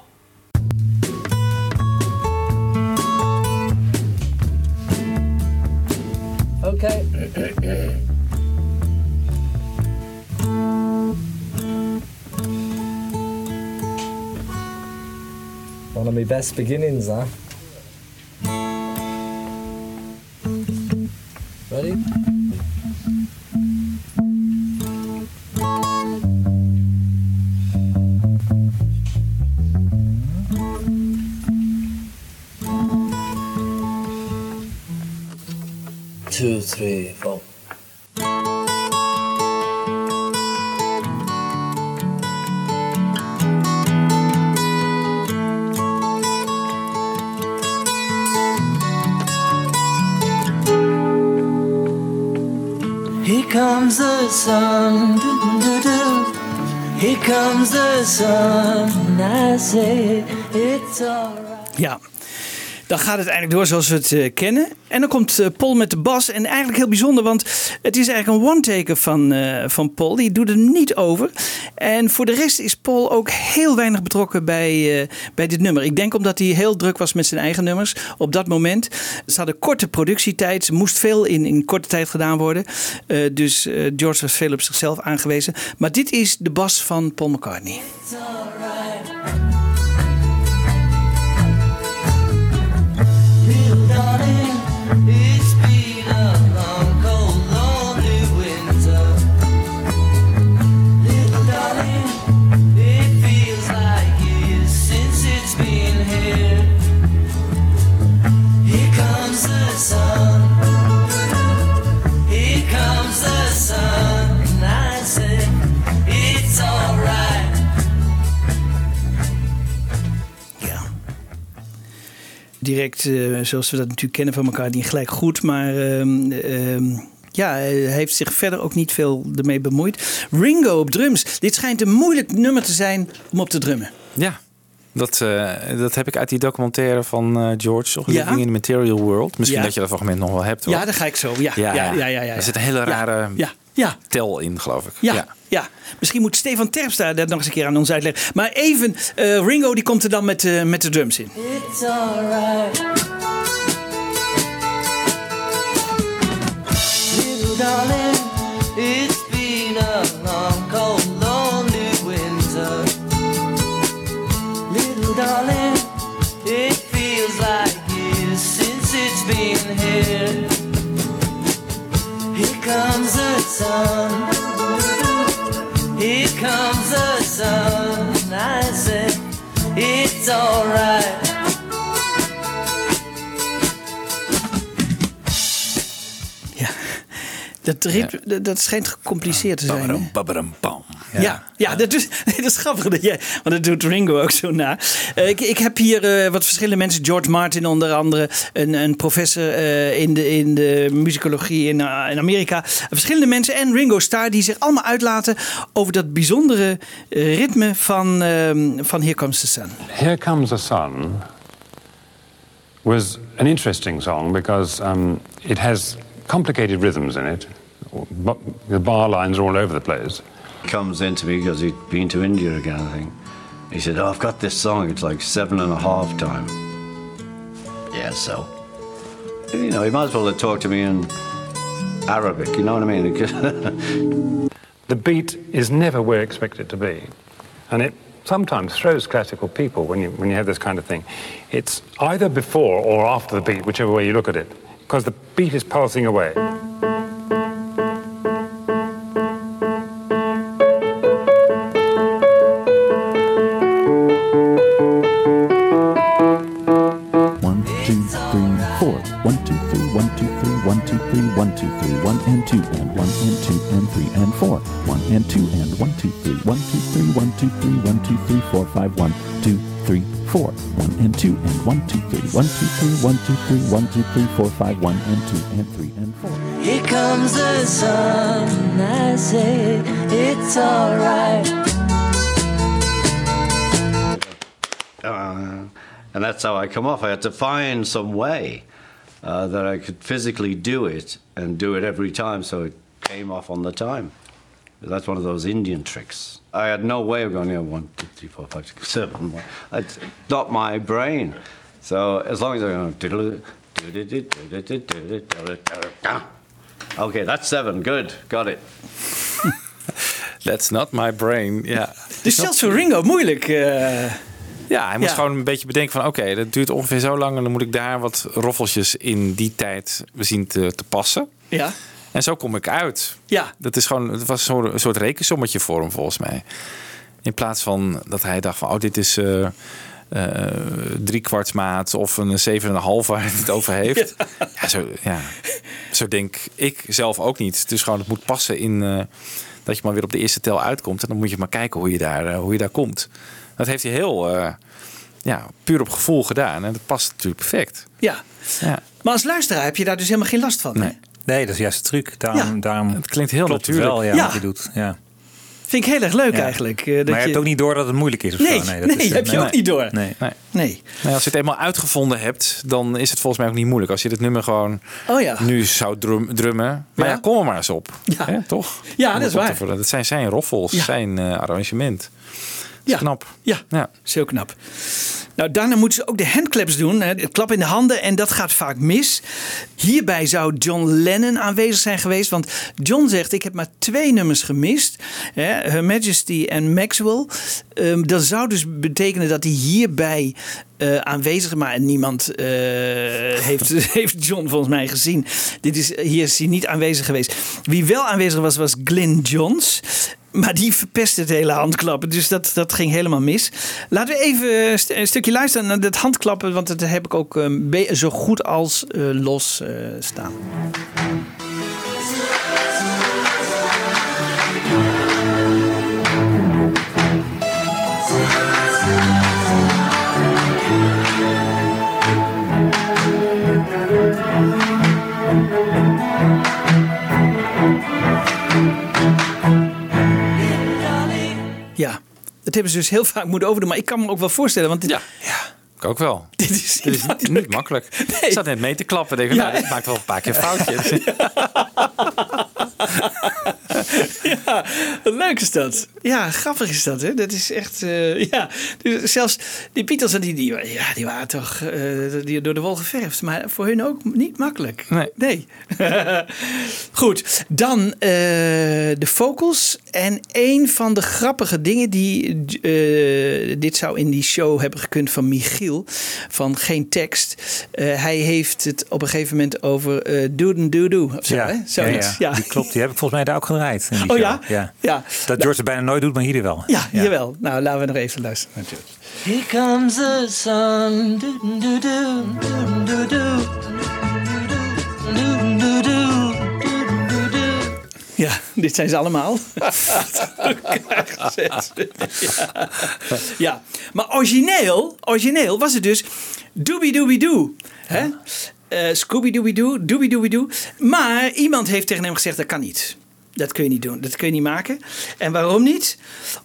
Okay. One of my best beginnings, huh? Ready? Two, three, four. Here comes the sun, doo doo doo. Here comes the sun, and I say it's alright. Ja, dan gaat het eigenlijk door zoals we het eh, kennen. En dan komt eh, Paul met de bas. En eigenlijk heel bijzonder, want het is eigenlijk een one-taker van, eh, van Paul. Die doet er niet over. En voor de rest is Paul ook heel weinig betrokken bij, bij dit nummer. Ik denk omdat hij heel druk was met zijn eigen nummers op dat moment. Ze hadden korte productietijd. Er moest veel in, in korte tijd gedaan worden. Dus George was veel op zichzelf aangewezen. Maar dit is de bas van Paul McCartney. Darling, direct, eh, zoals we dat natuurlijk kennen van elkaar, niet gelijk goed. Maar ehm, ehm, ja, hij heeft zich verder ook niet veel ermee bemoeid. Ringo op drums. Dit schijnt een moeilijk nummer te zijn om op te drummen. Ja, dat, eh, dat heb ik uit die documentaire van eh, George? Ja. Living in the Material World. Misschien Ja. dat je dat fragment nog wel hebt, hoor. Ja, daar ga ik zo. Ja, ja, ja, ja. ja, Er zit een hele rare Ja, ja. tel in, geloof ik. Ja, ja. misschien moet Stefan Terpstra dat nog eens een keer aan ons uitleggen. Maar even, eh, Ringo die komt er dan met, eh, met de drums in. It's alright. Little darling, it's been a long, cold, lonely winter. Little darling, it feels like years since it's been here. Here comes the sun. Here comes the sun. I said, it's alright. Dat, ritme, dat- dat schijnt gecompliceerd te zijn. hè? Babberam-bam. Ja, ja, dat, is, dat is grappig. Dat jij, want dat doet Ringo ook zo na. Eh, ik, ik heb hier eh, wat verschillende mensen. George Martin onder andere. Een, een professor eh, in, de, in de muzikologie in, in Amerika. Verschillende mensen. En Ringo Starr die zich allemaal uitlaten over dat bijzondere ritme van, ehm, van Here Comes the Sun. Here Comes the Sun was an interesting song because um, it has complicated rhythms in it. The bar lines are all over the place. comes into me because he'd been to India again, I think. He said, Oh, I've got this song. It's like seven and a half time. Yeah, so. You know, he might as well have talked to me in Arabic, you know what I mean? The beat is never where you expect it to be. And it sometimes throws classical people when you, when you have this kind of thing. It's either before or after the beat, whichever way you look at it, because the beat is pulsing away. Two, three, one, two, three, one, two, three, four, five, one and two, and three, and four. Here comes the sun. I say it's alright. Uh, and that's how I come off. I had to find some way uh, that I could physically do it and do it every time so it came off on the time. That's one of those Indian tricks. I had no way of going, you know, one, two, three, four, five, six, seven. One. It's not my brain. So as long as I go, diddle- okay, that's seven. Good, got it. That's not my brain. Ja. Dus zelfs voor Ringo moeilijk. eh. Ja, hij moest Ja. gewoon een beetje bedenken van... oké, dat duurt ongeveer zo lang... en dan moet ik daar wat roffeltjes in die tijd zien te, te passen. Ja. En zo kom ik uit. Ja. Dat is gewoon, het was zo'n- een soort rekensommetje voor hem volgens mij. In plaats van dat hij dacht van... oh, dit is eh eh, drie kwarts maat of een zeven en een half waar hij het over heeft. Ja. zo, ja, zo denk ik zelf ook niet. Dus gewoon, het moet passen in... eh, dat je maar weer op de eerste tel uitkomt. En dan moet je maar kijken hoe je daar, eh, hoe je daar komt. Dat heeft hij heel eh, ja, puur op gevoel gedaan. En dat past natuurlijk perfect. Ja. Ja. Maar als luisteraar heb je daar dus helemaal geen last van. Nee. Nee, dat is juist de truc. Daarom, Ja. daarom Het klinkt heel het natuurlijk. wel, ja, Ja. wat je doet. Ja. Vind ik heel erg leuk Ja. eigenlijk. eh, dat maar je hebt ook niet door dat het moeilijk is of Nee, zo. dat nee, is, heb je nee. ook niet door. Nee. Nee. Nee. Nee, als je het eenmaal uitgevonden hebt, dan is het volgens mij ook niet moeilijk. Als je dit nummer gewoon Oh ja. nu zou drum, drummen. Maar ja, Ja. kom er maar eens op. Ja. Hè, toch? Ja, dat is waar. Dat zijn zijn roffels, Ja. zijn eh, arrangement. Ja. knap. Ja, Ja. is heel knap. Nou, daarna moeten ze ook de handclaps doen. Het klap in de handen. En dat gaat vaak mis. Hierbij zou John Lennon aanwezig zijn geweest. Want John zegt, ik heb maar twee nummers gemist. Hè, Her Majesty en Maxwell. Ehm, dat zou dus betekenen dat hij hierbij eh, aanwezig is. Maar niemand eh, heeft, heeft John volgens mij gezien. Dit is, hier is hij niet aanwezig geweest. Wie wel aanwezig was, was Glyn Johns. Maar die verpest het hele handklappen. Dus dat, dat ging helemaal mis. Laten we even een st- een stukje luisteren naar dat handklappen. Want dat heb ik ook be- zo goed als eh, los eh, staan. Hebben ze dus heel vaak moeten overdoen. Maar ik kan me ook wel voorstellen. Want dit, Ja. Ik ook wel. dit is Dit is niet, niet makkelijk. Ik zat net mee te klappen. Denk, ik, Ja. nou, dit maakt wel een paar keer een foutje. Ja, leuk is dat. Ja, grappig is dat. Hè? Dat is echt. eh, ja, dus zelfs die Beatles, die, die, ja, die waren toch eh, die, door de wol geverfd. Maar voor hun ook niet makkelijk. Nee. Goed, dan eh, de vocals. En een van de grappige dingen die. dit zou in die show hebben gekund van Michiel. Van geen tekst. Hij heeft het op een gegeven moment over eh doeden doe doe. Of zo, ja, hè? ja, Zoiets. ja. die klopt. Die heb ik volgens mij daar ook gedraaid oh ja? ja? Dat George het bijna nooit doet, maar hier wel. Ja, hier wel. Nou, laten we nog even luisteren. Natuurlijk. Here comes the Ja, dit zijn ze allemaal. ja. ja. maar origineel, origineel was het dus doobie doobie doo. Hè? Ja. Eh, Scooby-Dooby-Doo, Dooby-Dooby-Doo. Maar iemand heeft tegen hem gezegd, dat kan niet. Dat kun je niet doen, dat kun je niet maken. En waarom niet?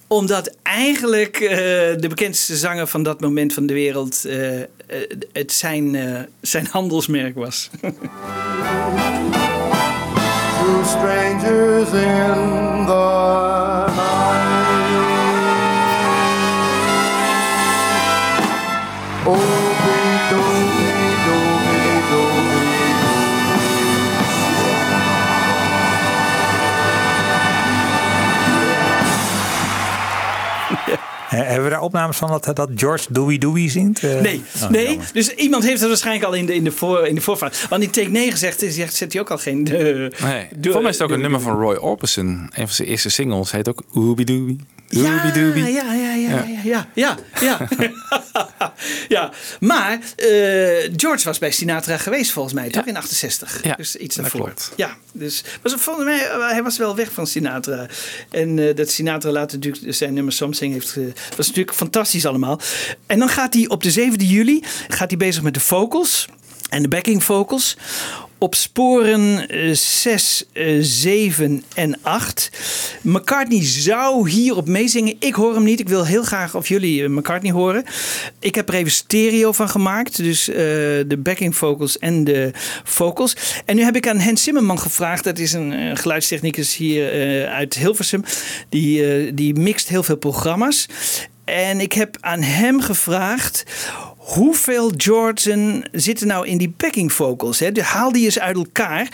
Omdat eigenlijk eh, de bekendste zanger van dat moment van de wereld eh, eh, het zijn, zijn handelsmerk was. Two strangers in the night. Obi hebben we daar opnames van dat, dat George Dewey Dewey zingt? Eh, Nee, oh, nee. jammer. Dus iemand heeft het waarschijnlijk al in de, in de, voor, in de voorvaart. Want in take 9 zegt, zegt, zet hij ook al geen... eh, Nee. Voor mij is het ook een nummer van Roy Orbison. Een van zijn eerste singles heet ook Oobie Doobie. Ja, ja, ja, ja, ja, ja, ja, ja. ja. Maar eh, George was bij Sinatra geweest volgens mij, toch? In 68. Ja, dus iets daarvoor. Ja, dus was, volgens mij, eh, hij was wel weg van Sinatra. En eh, dat Sinatra later natuurlijk zijn nummer Something heeft... was natuurlijk fantastisch allemaal. En dan gaat hij op de 7e juli gaat hij bezig met de vocals en de backing vocals. Op sporen 6, 7 en 8. McCartney zou hierop meezingen. Ik hoor hem niet. Ik wil heel graag of jullie eh, McCartney horen. Ik heb er even stereo van gemaakt. Dus eh, de backing vocals en de vocals. En nu heb ik aan Hans Zimmerman gevraagd. Dat is een eh, geluidstechnicus hier eh, uit Hilversum. Die, eh, die mixt heel veel programma's. En ik heb aan hem gevraagd. Hoeveel Jordan zitten nou in die backing vocals? Hè? Haal die eens uit elkaar.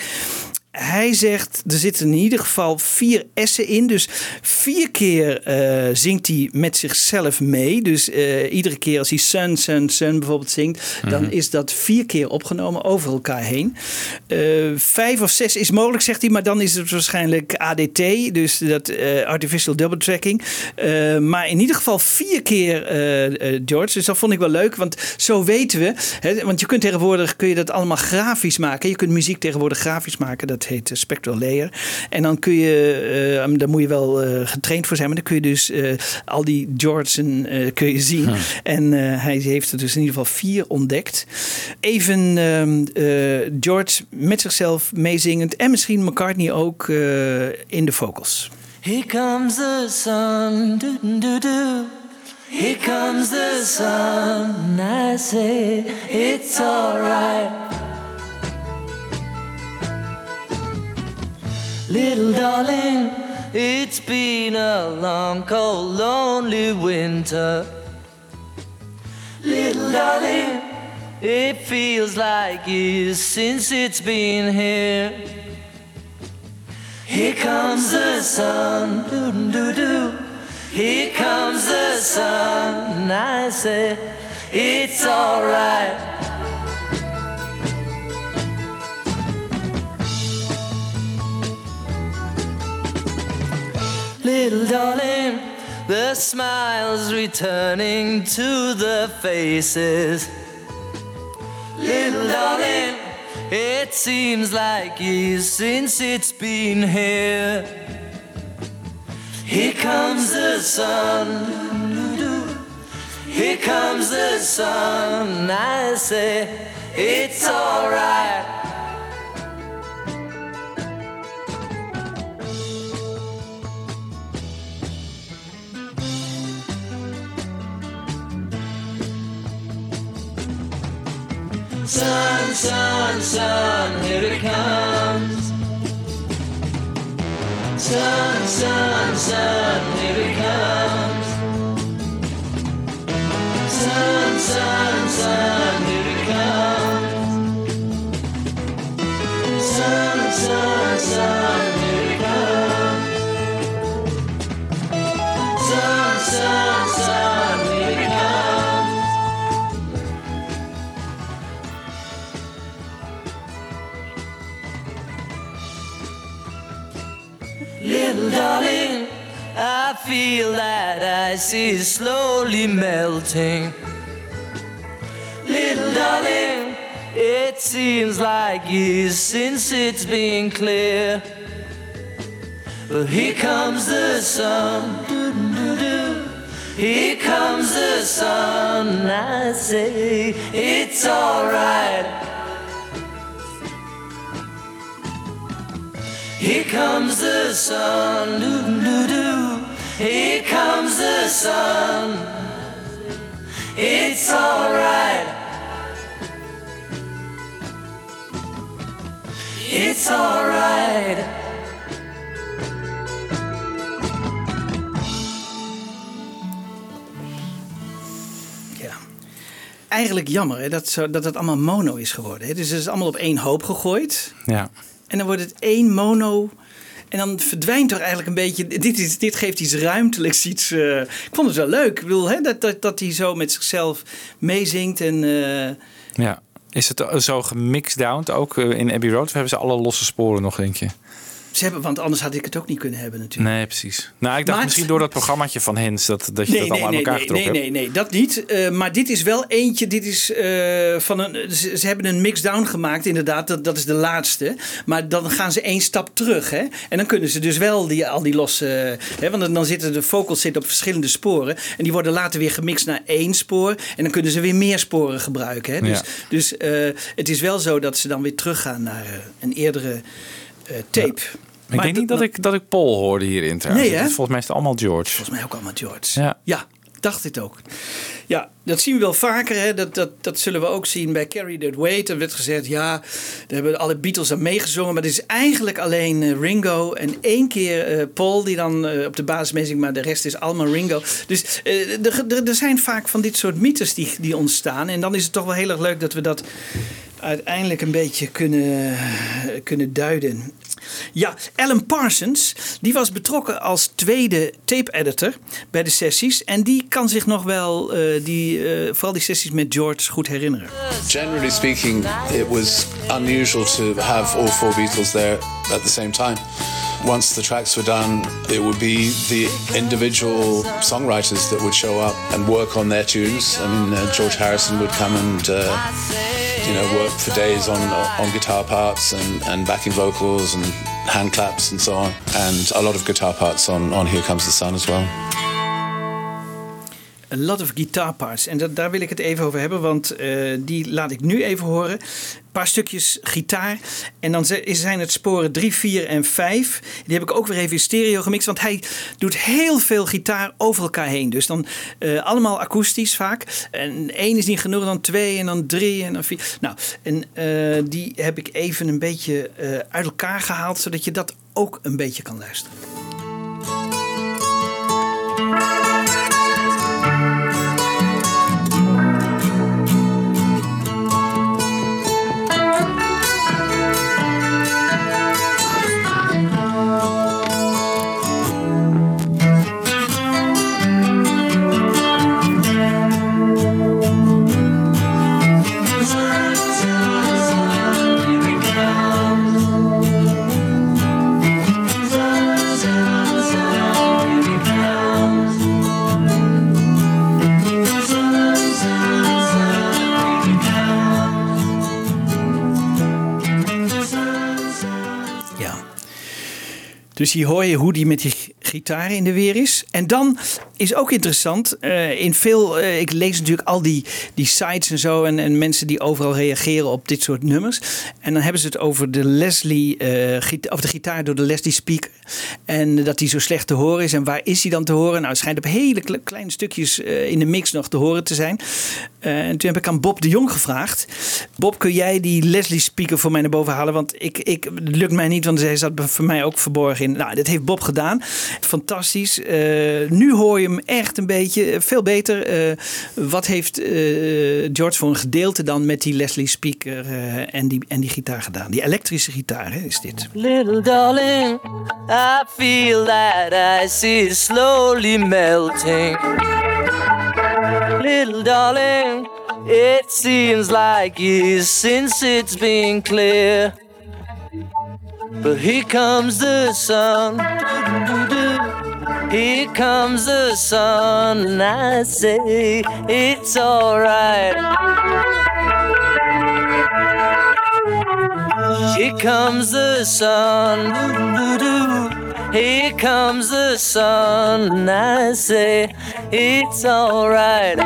Hij zegt, er zitten in ieder geval vier S'en in. Dus vier keer eh, zingt hij met zichzelf mee. Dus eh, iedere keer als hij Sun, Sun, Sun bijvoorbeeld zingt... dan Mhm. is dat vier keer opgenomen over elkaar heen. Eh, vijf of zes is mogelijk, zegt hij. Maar dan is het waarschijnlijk ADT. Dus dat Artificial Double Tracking. Maar in ieder geval vier keer George. Dus dat vond ik wel leuk. Want zo weten we... Hè, want je kunt tegenwoordig kun je dat allemaal grafisch maken. Je kunt muziek tegenwoordig grafisch maken. Dat heet eh, Spectral Layer. En dan kun je... eh, daar moet je wel eh, getraind voor zijn. Maar dan kun je dus eh, al die George's eh, kun je zien. En eh, hij heeft er dus in ieder geval vier ontdekt. Even ehm, eh, George met zichzelf meezingend. En misschien McCartney ook eh, in de vocals. Here comes the sun, do do do. Here comes the sun. I say it's alright. Little darling, it's been a long, cold, lonely winter. Little darling, it feels like years since it's been here. Here comes the sun, doo doo doo. Here comes the sun. I say it's alright. Little darling, the smiles returning to the faces. Little darling, it seems like years since it's been here. Here comes the sun. Here comes the sun. I say it's alright. Sun, sun, sun, here it comes. Sun, sun, sun, here it comes. Sun, sun, sun, here it comes. Sun, sun, sun, darling, I feel that ice is slowly melting. Little darling, it seems like years since it's been clear. But here comes the sun. Here comes the sun. I say it's alright. Here comes the sun, doo doo doo. Here comes the sun. It's alright. It's alright. Ja. Eigenlijk jammer hè, dat, zo, dat het allemaal mono is geworden. Hè. Dus het is allemaal op één hoop gegooid. Ja. En dan wordt het één mono. En dan verdwijnt er eigenlijk een beetje. Dit, is, dit geeft iets ruimtelijks. Iets, eh, ik vond het wel leuk. Ik bedoel, hè, dat, dat, dat hij zo met zichzelf meezingt. En, eh, Ja. Is het zo gemixed down ook eh, in Abbey Road? Of hebben ze alle losse sporen nog, denk je? Ze hebben, want anders had ik het ook niet kunnen hebben natuurlijk. Nee, precies. Nou, ik dacht Maar- misschien door dat programmaatje van Hens dat, dat je Nee, dat nee, allemaal nee, aan elkaar nee, nee, hebt. nee, nee, dat niet. Eh, maar dit is wel eentje. Dit is eh, van een. Ze, ze hebben een mix-down gemaakt, inderdaad. Dat, dat is de laatste. Maar dan gaan ze één stap terug. Hè? En dan kunnen ze dus wel die, al die losse. Hè? Want dan- zitten de vocals zitten op verschillende sporen. En die worden later weer gemixt naar één spoor. En dan kunnen ze weer meer sporen gebruiken. Hè? Dus, Ja. dus eh, het is wel zo dat ze dan weer teruggaan naar een eerdere tape. Ik denk niet dat ik, dat ik Paul hoorde hierin trouwens. Nee, hè? Volgens mij is het allemaal George. Volgens mij ook allemaal George. Ja. Ja, dacht ik ook. Ja, dat zien we wel vaker. Hè? Dat, dat, dat zullen we ook zien bij Carry That Weight. Er werd gezegd, ja, daar hebben alle Beatles aan meegezongen. Maar het is eigenlijk alleen eh, Ringo en één keer eh, Paul die dan eh, op de basis meezingt. Maar de rest is allemaal Ringo. Dus er zijn vaak van dit soort mythes die, die ontstaan. En dan is het toch wel heel erg leuk dat we dat uiteindelijk een beetje kunnen, kunnen duiden. Ja, Alan Parsons, die was betrokken als tweede tape-editor bij de sessies. En die kan zich nog wel, eh, die, eh, vooral die sessies met George, goed herinneren. Generally speaking, it was unusual to have all four Beatles there at the same time. Once the tracks were done, it would be the individual songwriters that would show up and work on their tunes. I mean, uh, George Harrison would come and uh, you know work for days on on guitar parts and, and backing vocals and hand claps and so on, and a lot of guitar parts on on Here Comes the Sun as well. A lot of guitar parts. En dat, daar wil ik het even over hebben, want eh, die laat ik nu even horen. Paar stukjes gitaar. En dan zijn het sporen 3, 4 en 5. Die heb ik ook weer even in stereo gemixt. Want hij doet heel veel gitaar over elkaar heen. Dus dan eh, allemaal akoestisch vaak. En één is niet genoeg, dan twee en dan drie en dan vier. Nou, en eh, die heb ik even een beetje eh, uit elkaar gehaald. Zodat je dat ook een beetje kan luisteren. Dus hier hoor je hoe die met die gitaar in de weer is. En dan is ook interessant, eh, in veel, eh, ik lees natuurlijk al die, die sites en zo en, en mensen die overal reageren op dit soort nummers. En dan hebben ze het over de Leslie, gita- of de gitaar door de Leslie speaker. En dat die zo slecht te horen is. En waar is die dan te horen? Nou, het schijnt op hele kle- kleine stukjes in de mix nog te horen te zijn. En toen heb ik aan Bob de Jong gevraagd. Bob, kun jij die Leslie speaker voor mij naar boven halen? Want ik, ik, het lukt mij niet, want hij zat voor mij ook verborgen in. Nou, dat heeft Bob gedaan. Fantastisch. Nu hoor je hem echt een beetje, eh, veel beter. Eh, wat heeft eh, George voor een gedeelte dan met die Leslie speaker eh, en, die, en die gitaar gedaan? Die elektrische gitaar hè, is dit. Little darling, I feel that ice is slowly melting. Little darling, it seems like years since it's been clear. But here comes the sun. Here comes the sun, and I say it's alright. Here comes the sun. Here comes the sun. And I say it's alright.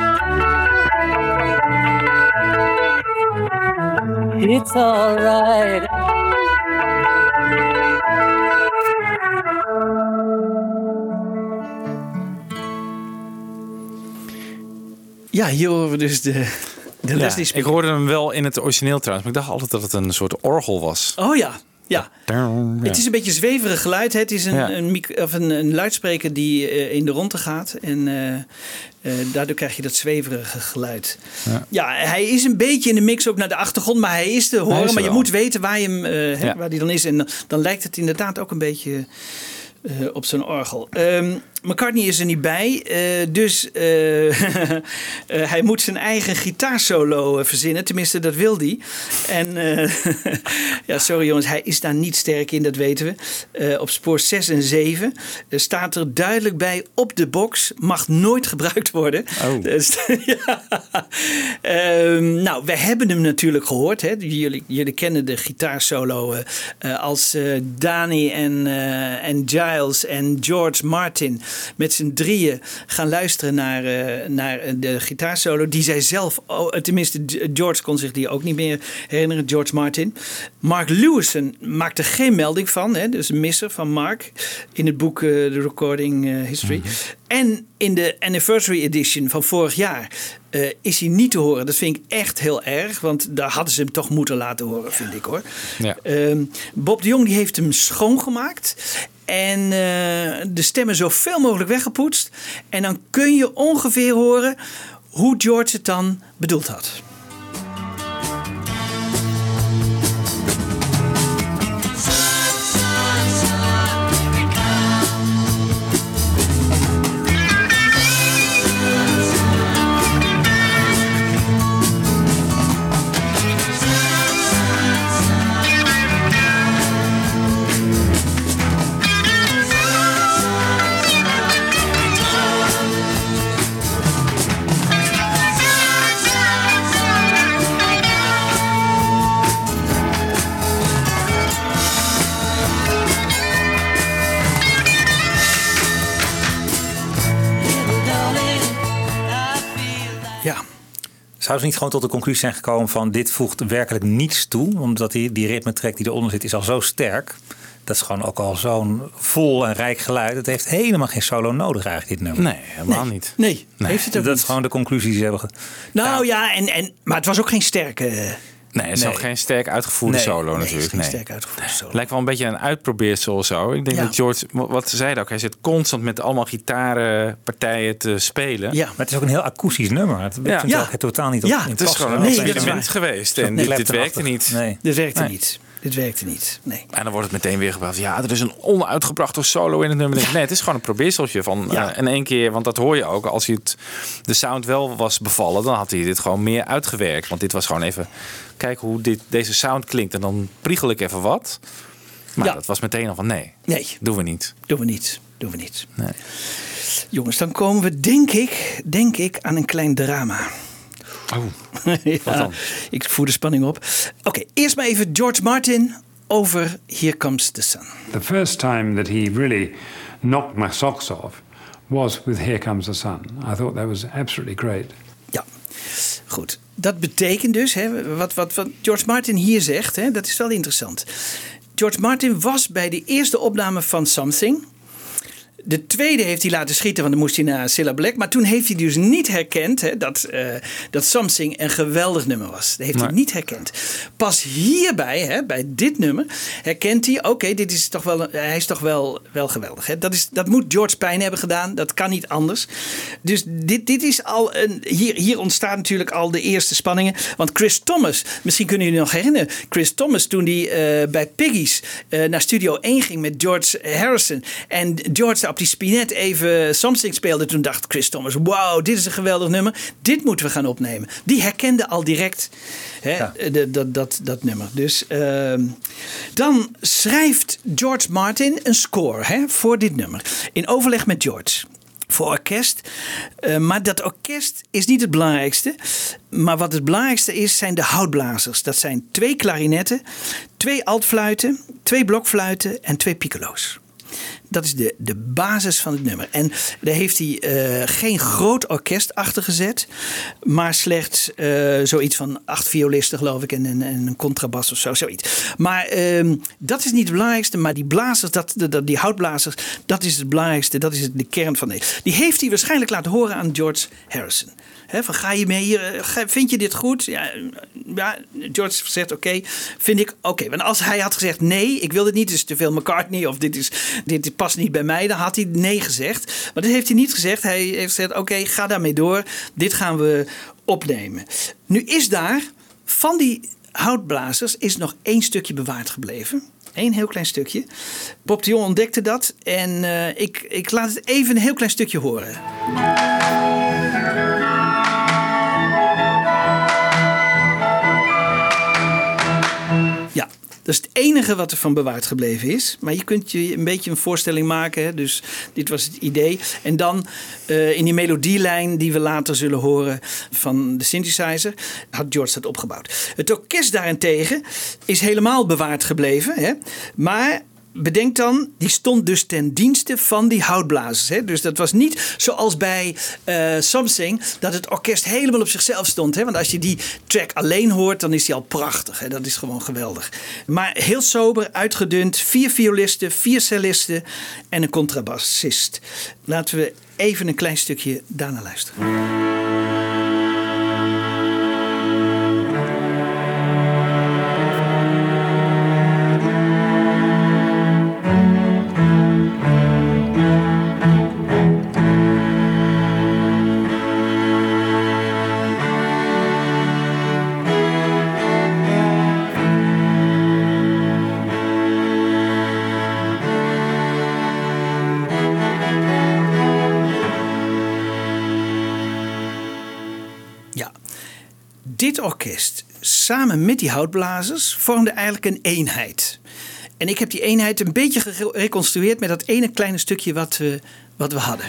It's alright. Ja, hier horen we dus de, de Ja, Leslie ik speaker. hoorde hem wel in het origineel trouwens, maar ik dacht altijd dat het een soort orgel was. Oh ja, ja. Ja. Het is een beetje zweverig geluid. Het is een, Ja. een, of een, een luidspreker die eh, in de ronde gaat. En eh, eh, daardoor krijg je dat zweverige geluid. Ja. Ja, hij is een beetje in de mix ook naar de achtergrond. Maar hij is te Hij horen. is maar je moet weten waar, je hem, Ja. waar die dan is. En dan, dan lijkt het inderdaad ook een beetje op zo'n orgel. Ehm, McCartney is er niet bij, eh, dus eh, eh, hij moet zijn eigen gitaarsolo verzinnen. Tenminste, dat wil hij. En ja, sorry jongens, hij is daar niet sterk in, dat weten we. Op spoor 6 en 7 eh, staat er duidelijk bij op de box, mag nooit gebruikt worden. Dus, ja. Ehm, nou, we hebben hem natuurlijk gehoord. Hè? Jullie, jullie kennen de gitaarsolo als Dani en, en Giles en George Martin met z'n drieën gaan luisteren naar, eh, naar de gitaarsolo. Die zij zelf, oh, tenminste George kon zich die ook niet meer herinneren, George Martin. Mark Lewison maakt er geen melding van, hè? dus een misser van Mark in het boek eh, The Recording eh, History. En in de anniversary edition van vorig jaar eh, is hij niet te horen. Dat vind ik echt heel erg, want daar hadden ze hem toch moeten laten horen, vind ik hoor. Ja. Ehm, Bob de Jong die heeft hem schoongemaakt. En eh, de stemmen zoveel mogelijk weggepoetst. En dan kun je ongeveer horen hoe George het dan bedoeld had. Zou ze niet gewoon tot de conclusie zijn gekomen van dit voegt werkelijk niets toe? Omdat die, die ritmetrek die eronder zit is al zo sterk. Dat is gewoon ook al zo'n vol en rijk geluid. Het heeft helemaal geen solo nodig eigenlijk, dit nummer. Nee, helemaal niet. Nee, heeft het ook Dat niet. is gewoon de conclusie die ze hebben. ge- Nou ja, en, en, maar het was ook geen sterke... Nee, het is Nee. ook geen sterk uitgevoerde Nee, solo nee, het is natuurlijk. geen nee. sterk uitgevoerde solo. Lijkt wel een beetje een uitprobeersel of zo. Ik denk Ja. dat George, wat ze zeiden ook, hij zit constant met allemaal gitarenpartijen te spelen. Ja. Maar het is ook een heel akoestisch nummer. Het Ja. vind Ja. totaal niet op Ja, in het is gewoon een element geweest. En dit, werkte niet. Nee. Dit werkte Nee. niet. Dit werkte niet. Nee. En dan wordt het meteen weer gebeld. Ja, er is een onuitgebrachte solo in het nummer. Nee, het is gewoon een probeerseltje van Ja. eh, in één keer. Want dat hoor je ook. Als hij het, de sound wel was bevallen, dan had hij dit gewoon meer uitgewerkt. Want dit was gewoon even kijken hoe dit, deze sound klinkt. En dan priegel ik even wat. Maar Ja. dat was meteen al van nee, Nee, doen we niet. doen we niet. Doen we niet. Nee. Jongens, dan komen we denk ik, denk ik aan een klein drama. Oh, ja, wat dan? ik voer de spanning op. Oké, eerst maar even George Martin over Here Comes the Sun. The first time that he really knocked my socks off was with Here Comes the Sun. I thought that was absolutely great. Ja, goed. Dat betekent dus, hè, wat, wat, wat George Martin hier zegt, hè, dat is wel interessant. George Martin was bij de eerste opname van Something. De tweede heeft hij laten schieten, want dan moest hij naar Cilla Black. Maar toen heeft hij dus niet herkend hè, dat, eh, dat Something een geweldig nummer was. Dat heeft hij niet herkend. Pas hierbij, hè, bij dit nummer, herkent hij... oké, dit is toch wel, hij is toch wel, wel geweldig. Hè. Dat, is, dat moet George pijn hebben gedaan. Dat kan niet anders. Dus dit, dit is al een... Hier, hier ontstaat natuurlijk al de eerste spanningen. Want Chris Thomas, misschien kunnen jullie nog herinneren... Chris Thomas toen hij eh, bij Piggy's eh, naar Studio 1 ging met George Harrison... en George die spinet even Something speelde... toen dacht Chris Thomas, wauw, dit is een geweldig nummer. Dit moeten we gaan opnemen. Die herkende al direct hè, dat, dat, dat nummer. Dus ehm, dan schrijft George Martin een score hè, voor dit nummer. In overleg met George voor orkest. Eh, maar dat orkest is niet het belangrijkste. Maar wat het belangrijkste is, zijn de houtblazers. Dat zijn twee klarinetten, twee altfluiten, twee blokfluiten en twee piccolo's. Dat is de, de basis van het nummer. En daar heeft hij eh, geen groot orkest achter gezet. Maar slechts eh, zoiets van acht violisten, geloof ik. En, en, en een contrabas of zo, zoiets. Maar ehm, dat is niet het belangrijkste. Maar die blazers, dat, dat, die houtblazers, dat is het belangrijkste. Dat is de kern van het. Die heeft hij waarschijnlijk laten horen aan George Harrison. Van ga je mee Vind je dit goed? Ja, ja George zegt oké. vind ik oké. Want als hij had gezegd nee, ik wil dit niet. Het is te veel McCartney of dit, is, dit past niet bij mij. Dan had hij nee gezegd. Maar dat heeft hij niet gezegd. Hij heeft gezegd oké, ga daarmee door. Dit gaan we opnemen. Nu is daar van die houtblazers is nog één stukje bewaard gebleven. Eén heel klein stukje. Bob ontdekte dat en eh, ik, ik laat het even een heel klein stukje horen. Dat is het enige wat er van bewaard gebleven is. Maar je kunt je een beetje een voorstelling maken. Hè? Dus dit was het idee. En dan eh, in die melodielijn die we later zullen horen van de synthesizer, had George dat opgebouwd. Het orkest daarentegen is helemaal bewaard gebleven. Hè? Maar bedenk dan, die stond dus ten dienste van die houtblazers. Hè? Dus dat was niet zoals bij eh Something, dat het orkest helemaal op zichzelf stond. Hè? Want als je die track alleen hoort, dan is die al prachtig. Hè? Dat is gewoon geweldig. Maar heel sober, uitgedund. Vier violisten, vier cellisten en een contrabassist. Laten we even een klein stukje daarna luisteren. Orkest samen met die houtblazers vormde eigenlijk een eenheid. En ik heb die eenheid een beetje gereconstrueerd met dat ene kleine stukje wat we, wat we hadden.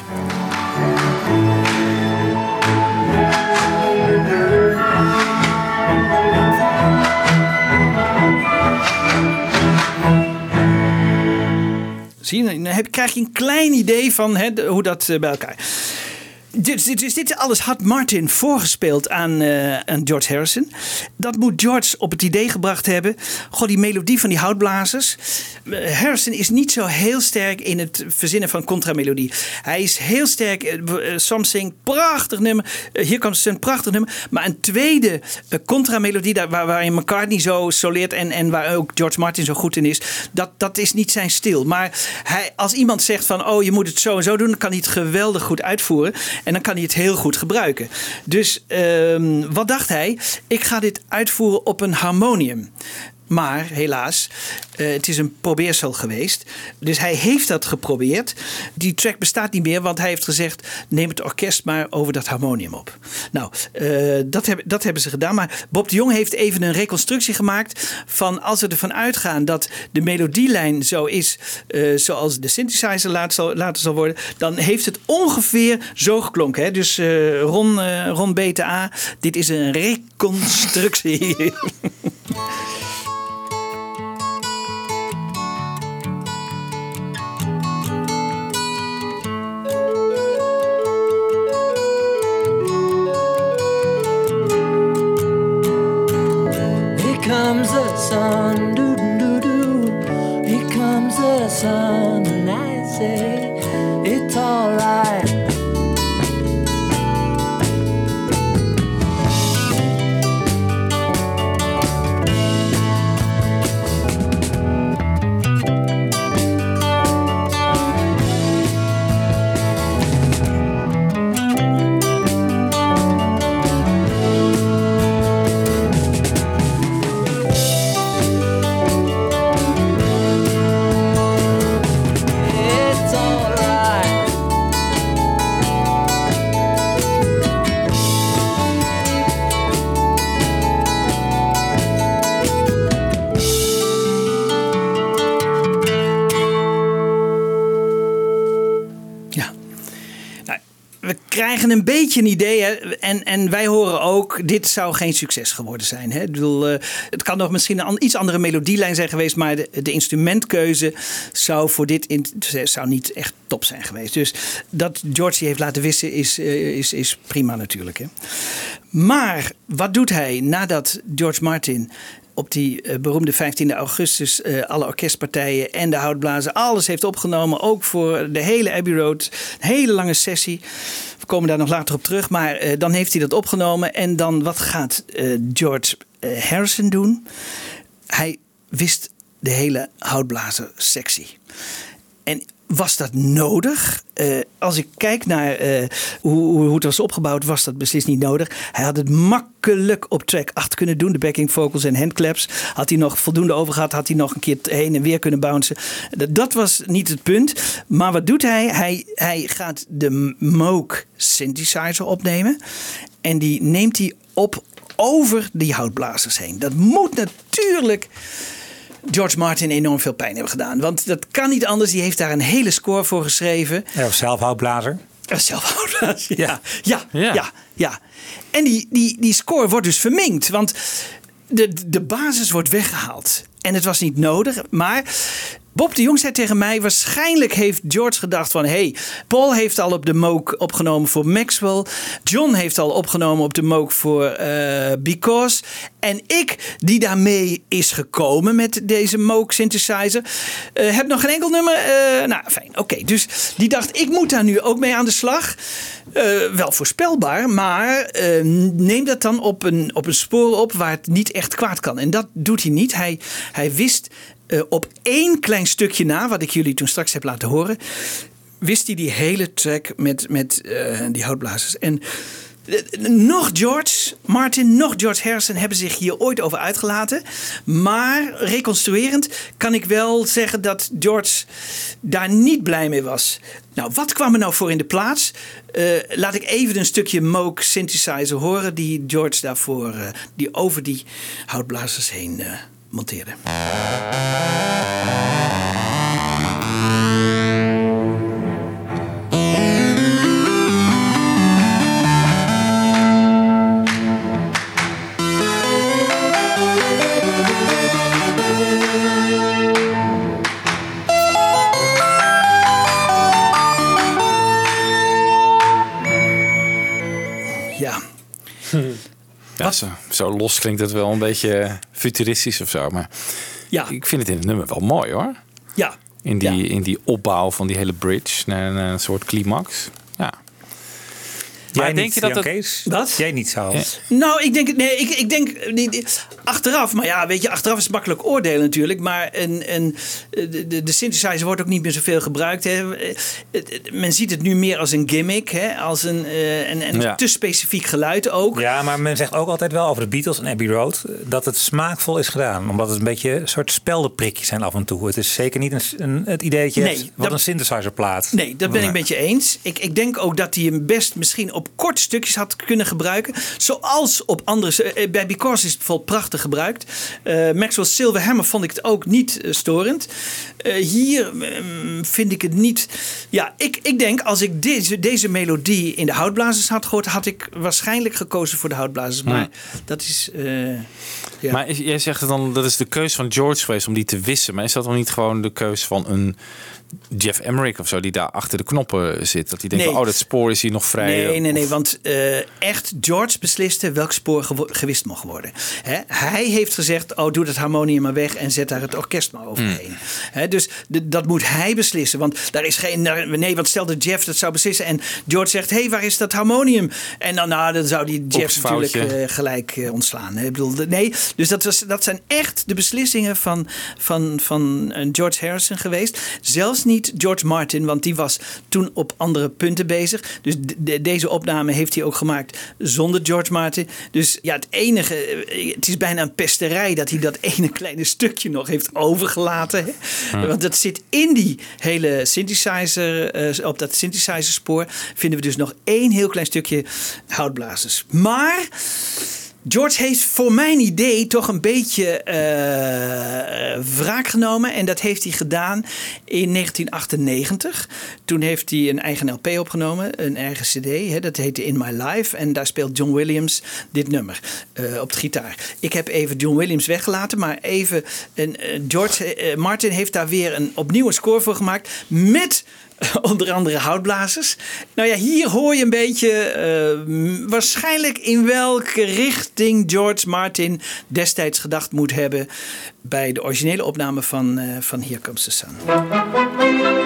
Zie je, dan heb, krijg je een klein idee van hè, hoe dat eh, bij elkaar. Dus dit, alles had Martin voorgespeeld aan, eh, aan George Harrison. Dat moet George op het idee gebracht hebben. Goh, die melodie van die houtblazers. Eh, Harrison is niet zo heel sterk in het verzinnen van contramelodie. Hij is heel sterk. eh, eh, Something, prachtig nummer. Hier komt een prachtig nummer. Maar een tweede contramelodie, daar, waar, waarin McCartney zo soleert en, en waar ook George Martin zo goed in is, dat, dat is niet zijn stil. Maar hij, als iemand zegt van, oh, je moet het zo en zo doen, dan kan hij het geweldig goed uitvoeren. En dan kan hij het heel goed gebruiken. Dus ehm, wat dacht hij? Ik ga dit uitvoeren op een harmonium. Maar helaas, eh, het is een probeersel geweest. Dus hij heeft dat geprobeerd. Die track bestaat niet meer, want hij heeft gezegd: neem het orkest maar over dat harmonium op. Nou, eh, dat, hebben dat hebben ze gedaan. Maar Bob de Jong heeft even een reconstructie gemaakt van als we ervan uitgaan dat de melodielijn zo is eh, zoals de synthesizer later zal, worden, dan heeft het ongeveer zo geklonken. Hè? Dus Ron, Ron Beta A, dit is een reconstructie. sun, een beetje een idee. Hè? En, en wij horen ook, dit zou geen succes geworden zijn. Hè? Ik eh, het kan nog misschien een iets andere melodielijn zijn geweest. Maar de, de instrumentkeuze zou voor dit in, zou niet echt top zijn geweest. Dus dat George die heeft laten wissen is, eh, is, is prima natuurlijk. Hè? Maar wat doet hij nadat George Martin op die eh, beroemde 15 augustus eh, alle orkestpartijen en de houtblazen alles heeft opgenomen. Ook voor de hele Abbey Road. Een hele lange sessie. We komen daar nog later op terug. Maar eh, dan heeft hij dat opgenomen. En dan wat gaat George Harrison doen? Hij wist de hele houtblazer sectie. En was dat nodig? Eh, als ik kijk naar eh, hoe, hoe het was opgebouwd, was dat beslist niet nodig. Hij had het makkelijk op track 8 kunnen doen. De backing vocals en handclaps. Had hij nog voldoende over gehad, had hij nog een keer heen en weer kunnen bouncen. Dat- Dat was niet het punt. Maar wat doet hij? Hij, hij gaat de Moog synthesizer opnemen. En die neemt hij op over die houtblazers heen. Dat moet natuurlijk George Martin enorm veel pijn hebben gedaan. Want dat kan niet anders. Die heeft daar een hele score voor geschreven. Ja, of zelfhoudblazer. Een zelfhoudblazer, ja. Ja, ja, ja. En die, die, die score wordt dus verminkt. Want de, de basis wordt weggehaald. En het was niet nodig. Maar Bob de Jong zei tegen mij... waarschijnlijk heeft George gedacht van... hey, Paul heeft al op de Moog opgenomen voor Maxwell. John heeft al opgenomen op de Moog voor eh, Because. En ik, die daarmee is gekomen met deze Moog synthesizer... eh, heb nog geen enkel nummer. eh, nou, fijn, oké. Dus die dacht, ik moet daar nu ook mee aan de slag. Wel voorspelbaar, maar neem dat dan op een, op een spoor op waar het niet echt kwaad kan. En dat doet hij niet. Hij, hij wist eh, op één klein stukje na, wat ik jullie toen straks heb laten horen, wist hij die hele track met, met eh, die houtblazers. En eh, nog George Martin, nog George Harrison hebben zich hier ooit over uitgelaten. Maar reconstruerend kan ik wel zeggen dat George daar niet blij mee was. Nou, wat kwam er nou voor in de plaats? Laat ik even een stukje Moog synthesizer horen die George daarvoor, die over die houtblazers heen monteerde. Ja. Ja, zo, zo los klinkt het wel een beetje futuristisch of zo. Maar ja. ik vind het in het nummer wel mooi hoor. Ja. In die, in die opbouw van die hele bridge naar, naar een soort climax. Jij Maar denk niet, je dat het-? Wat? Jij niet zo. Nou, ik denk, nee, ik, ik denk achteraf, maar ja, weet je, achteraf is het makkelijk oordelen natuurlijk. Maar een, een, de, de, synthesizer wordt ook niet meer zoveel gebruikt. Hè. Eh, Men ziet het nu meer als een gimmick, hè, als een, eh, een, een Ja. te specifiek geluid ook. Ja, maar men zegt ook altijd wel over de Beatles en Abbey Road eh, dat het smaakvol is gedaan. Omdat het een beetje een soort speldenprikjes zijn af en toe. Het is zeker niet een, een- het idee dat je Nee, hebt wat dat- een synthesizer plaat. Nee, dat ben ik met je eens. Ik, ik denk ook dat hij hem best misschien op korte stukjes had kunnen gebruiken. Zoals op andere... eh, Bij Because is het bijvoorbeeld prachtig gebruikt. Eh Maxwell Silver Hammer vond ik het ook niet eh, storend. Hier mm, vind ik het niet... Ja, ik, ik denk als ik deze, deze melodie in de houtblazers had gehoord... had ik waarschijnlijk gekozen voor de houtblazers. Maar dat is... ja. Maar is- jij zegt dan, dat is de keus van George geweest om die te wissen. Maar is dat dan niet gewoon de keus van een Jeff Emmerich of zo, die daar achter de knoppen zit? Dat hij denkt, Nee. oh, dat spoor is hier nog vrij. Nee, nee, nee, want eh, echt George besliste welk spoor gewist mocht worden. Hij heeft gezegd, oh, doe dat harmonium maar weg en zet daar het orkest maar overheen. Hè, dus dat moet hij beslissen, want daar is geen... Nee, want stel dat Jeff dat zou beslissen en George zegt, hé, hey, waar is dat harmonium? En dan, nou, dan zou die Jeff Oeps, natuurlijk eh, gelijk eh, ontslaan. Ik bedoel, nee, dus dat, was, dat zijn echt de beslissingen van, van, van George Harrison geweest. Zelfs niet George Martin, want die was toen op andere punten bezig. Dus de- de- deze opname heeft hij ook gemaakt zonder George Martin. Dus ja, het enige, eh, het is bijna een pesterij dat hij dat ene kleine stukje nog heeft overgelaten. Ja. Want dat zit in die hele synthesizer, eh, op dat synthesizer spoor vinden we dus nog één heel klein stukje houtblazers. Maar George heeft voor mijn idee toch een beetje eh, wraak genomen. En dat heeft hij gedaan in 1998. Toen heeft hij een eigen LP opgenomen, een eigen CD. Hè, dat heette In My Life. En daar speelt John Williams dit nummer eh, op de gitaar. Ik heb even John Williams weggelaten, maar even. En, eh, George Martin heeft daar weer een, opnieuw een score voor gemaakt. Met onder andere houtblazers. Nou ja, hier hoor je een beetje eh, waarschijnlijk in welke richting George Martin destijds gedacht moet hebben bij de originele opname van, eh, van Here Comes the Sun.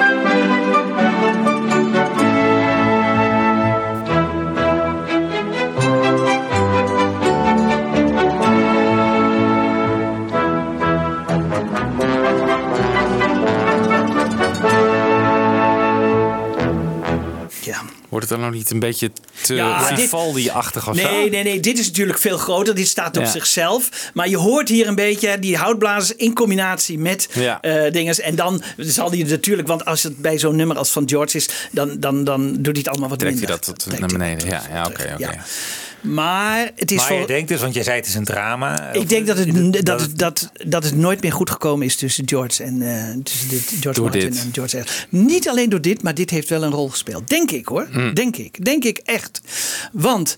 Niet een beetje te Ja, dit- Vivaldi-achtig of zo? Nee, nee, nee. Dit is natuurlijk veel groter. Dit staat op Ja. zichzelf. Maar je hoort hier een beetje die houtblazers in combinatie met Ja. eh dinges. En dan zal hij natuurlijk, want als het bij zo'n nummer als van George is, dan, dan, dan doet hij het allemaal wat Trekt hij minder. dat tot naar beneden? Ja, ja oké. oké. Maar het is maar voor, je denkt dus, want jij zei het is een drama. ik denk dat het, dat, dat het, dat, dat het nooit meer goed gekomen is tussen George en eh, tussen dit, George Door Martin dit. en George Harrison. Niet alleen door dit, maar dit heeft wel een rol gespeeld. Denk ik hoor. Hmm. Denk ik. Denk ik echt. Want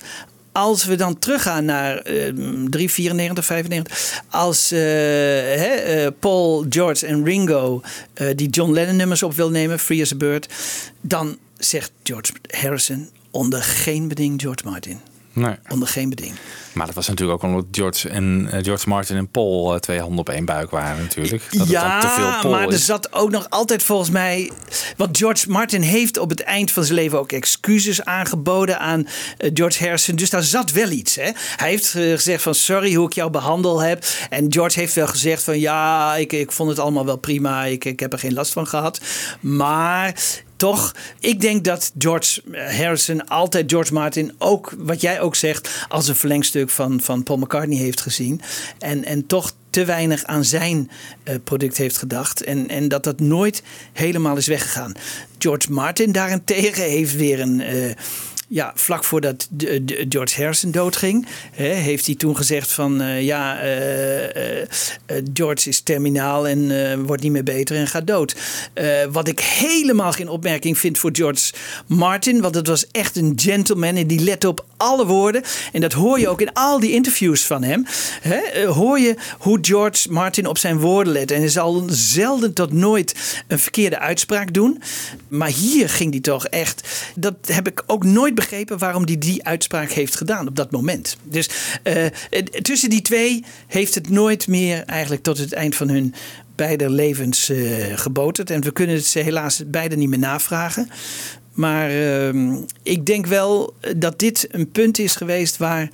als we dan teruggaan naar eh 3, 94, 95. Als eh, hè, eh, Paul, George en Ringo eh, die John Lennon nummers op wil nemen, Free as a Bird. Dan zegt George Harrison onder geen beding George Martin. Nee. Onder geen beding. Maar dat was natuurlijk ook omdat George, en, eh, George Martin en Paul eh, twee handen op één buik waren natuurlijk. Dat dan te veel Paul maar er zat ook nog altijd volgens mij. Want George Martin heeft op het eind van zijn leven ook excuses aangeboden aan eh, George Harrison. Dus daar zat wel iets. Hè? Hij heeft gezegd van sorry hoe ik jou behandeld heb. En George heeft wel gezegd van ja, ik, ik vond het allemaal wel prima. Ik, ik heb er geen last van gehad. Maar toch, ik denk dat George Harrison altijd George Martin ook, wat jij ook zegt, als een verlengstuk van, van Paul McCartney heeft gezien. En, en toch te weinig aan zijn eh, product heeft gedacht. En, en dat dat nooit helemaal is weggegaan. George Martin daarentegen heeft weer een. eh, ja, vlak voordat George Harrison doodging, hè, heeft hij toen gezegd van eh, ja, eh, eh, George is terminaal en wordt niet meer beter en gaat dood. Wat ik helemaal geen opmerking vind voor George Martin, want het was echt een gentleman en die lette op alle woorden. En dat hoor je ook in al die interviews van hem. Hè, hoor je hoe George Martin op zijn woorden let. En hij zal zelden tot nooit een verkeerde uitspraak doen. Maar hier ging hij toch echt. Dat heb ik ook nooit begrepen waarom hij die uitspraak heeft gedaan op dat moment. Dus eh, eh, tussen die twee heeft het nooit meer eigenlijk tot het eind van hun beide levens eh, geboterd. En we kunnen het ze helaas beide niet meer navragen. Maar ehm, ik denk wel dat dit een punt is geweest waar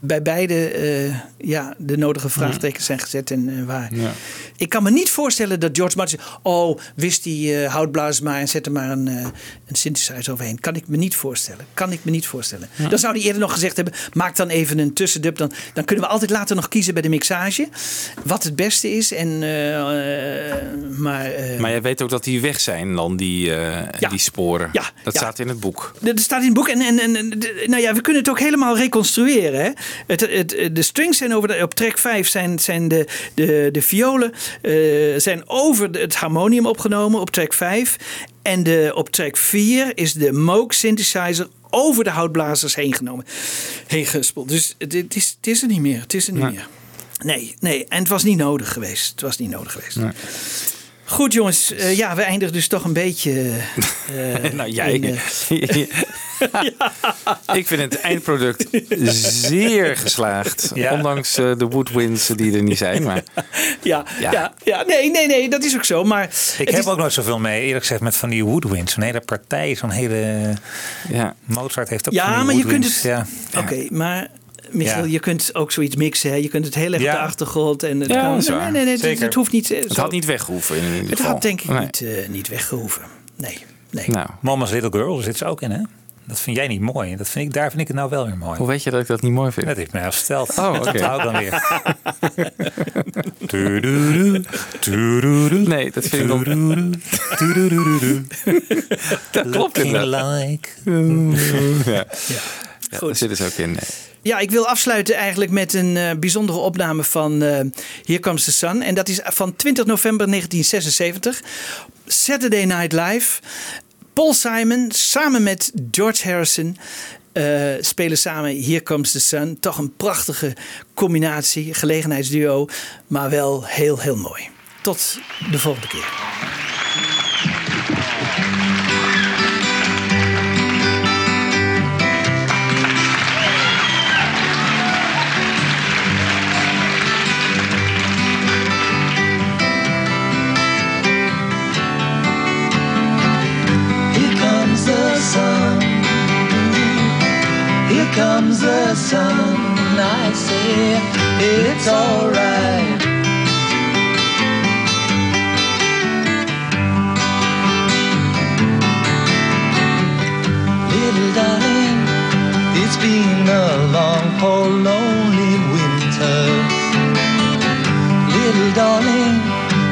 bij beide eh, ja, de nodige vraagtekens zijn gezet. En eh, waar. Ja. Ik kan me niet voorstellen dat George Martin. Oh, wist die eh houtblaas maar en zet er maar een, een synthesizer overheen. Kan ik me niet voorstellen. Kan ik me niet voorstellen. Ja. Dan zou hij eerder nog gezegd hebben: maak dan even een tussendub. Dan, dan kunnen we altijd later nog kiezen bij de mixage. Wat het beste is. En, maar, Maar jij weet ook dat die weg zijn dan, die, eh, die sporen. Ja, dat ja. staat in het boek. Dat staat in het boek. En, en, en nou ja, we kunnen het ook helemaal reconstrueren. Hè? Het, het, de strings zijn over de, op track 5 zijn, zijn de, de, de violen eh, zijn over het harmonium opgenomen op track 5. En de, op track 4 is de Moog synthesizer over de houtblazers heen genomen. Heen. Dus het, het is, het is er niet meer. Het is er niet Nee. meer. Nee, nee. En het was niet nodig geweest. Het was niet nodig geweest. Goed jongens, Eh, ja, we eindigen dus toch een beetje... eh, nou, jij. in, eh, Ik vind het eindproduct zeer geslaagd. Ja. Ondanks eh, de woodwinds die er niet zijn. Maar Ja, Ja. ja. Ja, nee, nee, nee, dat is ook zo. Maar Ik heb is- ook nooit zoveel mee, eerlijk gezegd, met van die woodwinds. Zo'n hele partij, zo'n hele... Ja. Mozart heeft ook van Ja, die maar je kunt het. Ja. Oké, maar. Michiel, Ja. je kunt ook zoiets mixen. Hè? Je kunt het heel erg Ja. op de achtergrond. En het Ja, kan- nee, nee, nee, het, Zeker. het hoeft niet. eh, het had niet weggehoeven in ieder het geval. had denk ik Nee. niet, eh, niet weggehoeven. Nee, nee. Nou, Mama's Little Girl, daar zit ze ook in, hè? Dat vind jij niet mooi. Dat vind ik, daar vind ik het nou wel weer mooi. hoe weet je dat ik dat niet mooi vind? Dat heeft mij al verteld. Oh, oké. Dat hou ik dan weer. Nee, dat vind ik tududu. Dat klopt inderdaad. like. Ja. Ja, daar zit dus ook in. nee. Ja, ik wil afsluiten eigenlijk met een eh, bijzondere opname van eh Here Comes the Sun. En dat is van 20 november 1976. Saturday Night Live. Paul Simon samen met George Harrison eh, spelen samen Here Comes the Sun. Toch een prachtige combinatie, gelegenheidsduo. Maar wel heel, heel mooi. Tot de volgende keer. Comes the sun. I say it's alright. Little darling, it's been a long, cold, lonely winter. Little darling,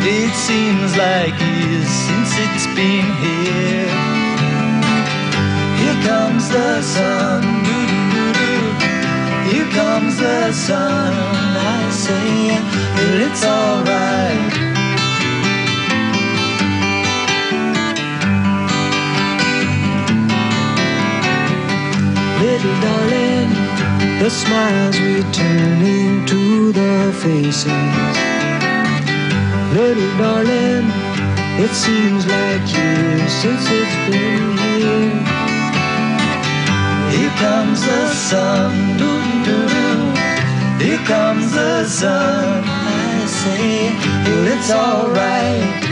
it seems like years since it's been here. Here comes the sun, comes the sun. I say, well, it's alright. Little darling, the smiles returning to the faces. Little darling, it seems like years since it's been here. Here comes the sun, doo doo doo. Here comes the sun. I say, well, it's alright.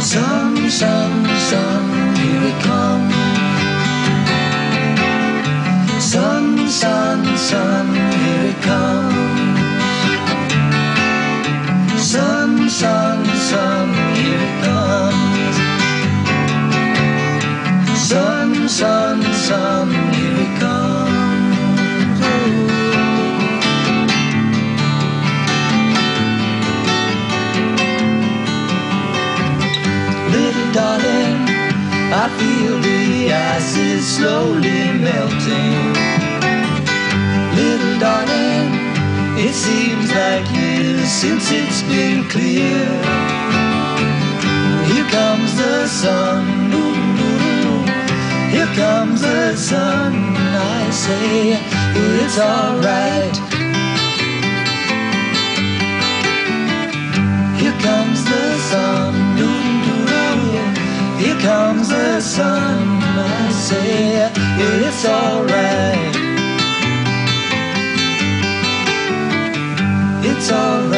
Sun, sun, sun, here it comes. Sun, sun, sun, Sun, sun, sun, here it comes. Little darling, I feel the ice is slowly melting. Little darling, it seems like years since it's been clear. Here comes the sun. Here comes the sun. I say, it's alright. Here comes the sun, ooh, ooh, ooh. here comes the sun. I say, it's alright. It's alright.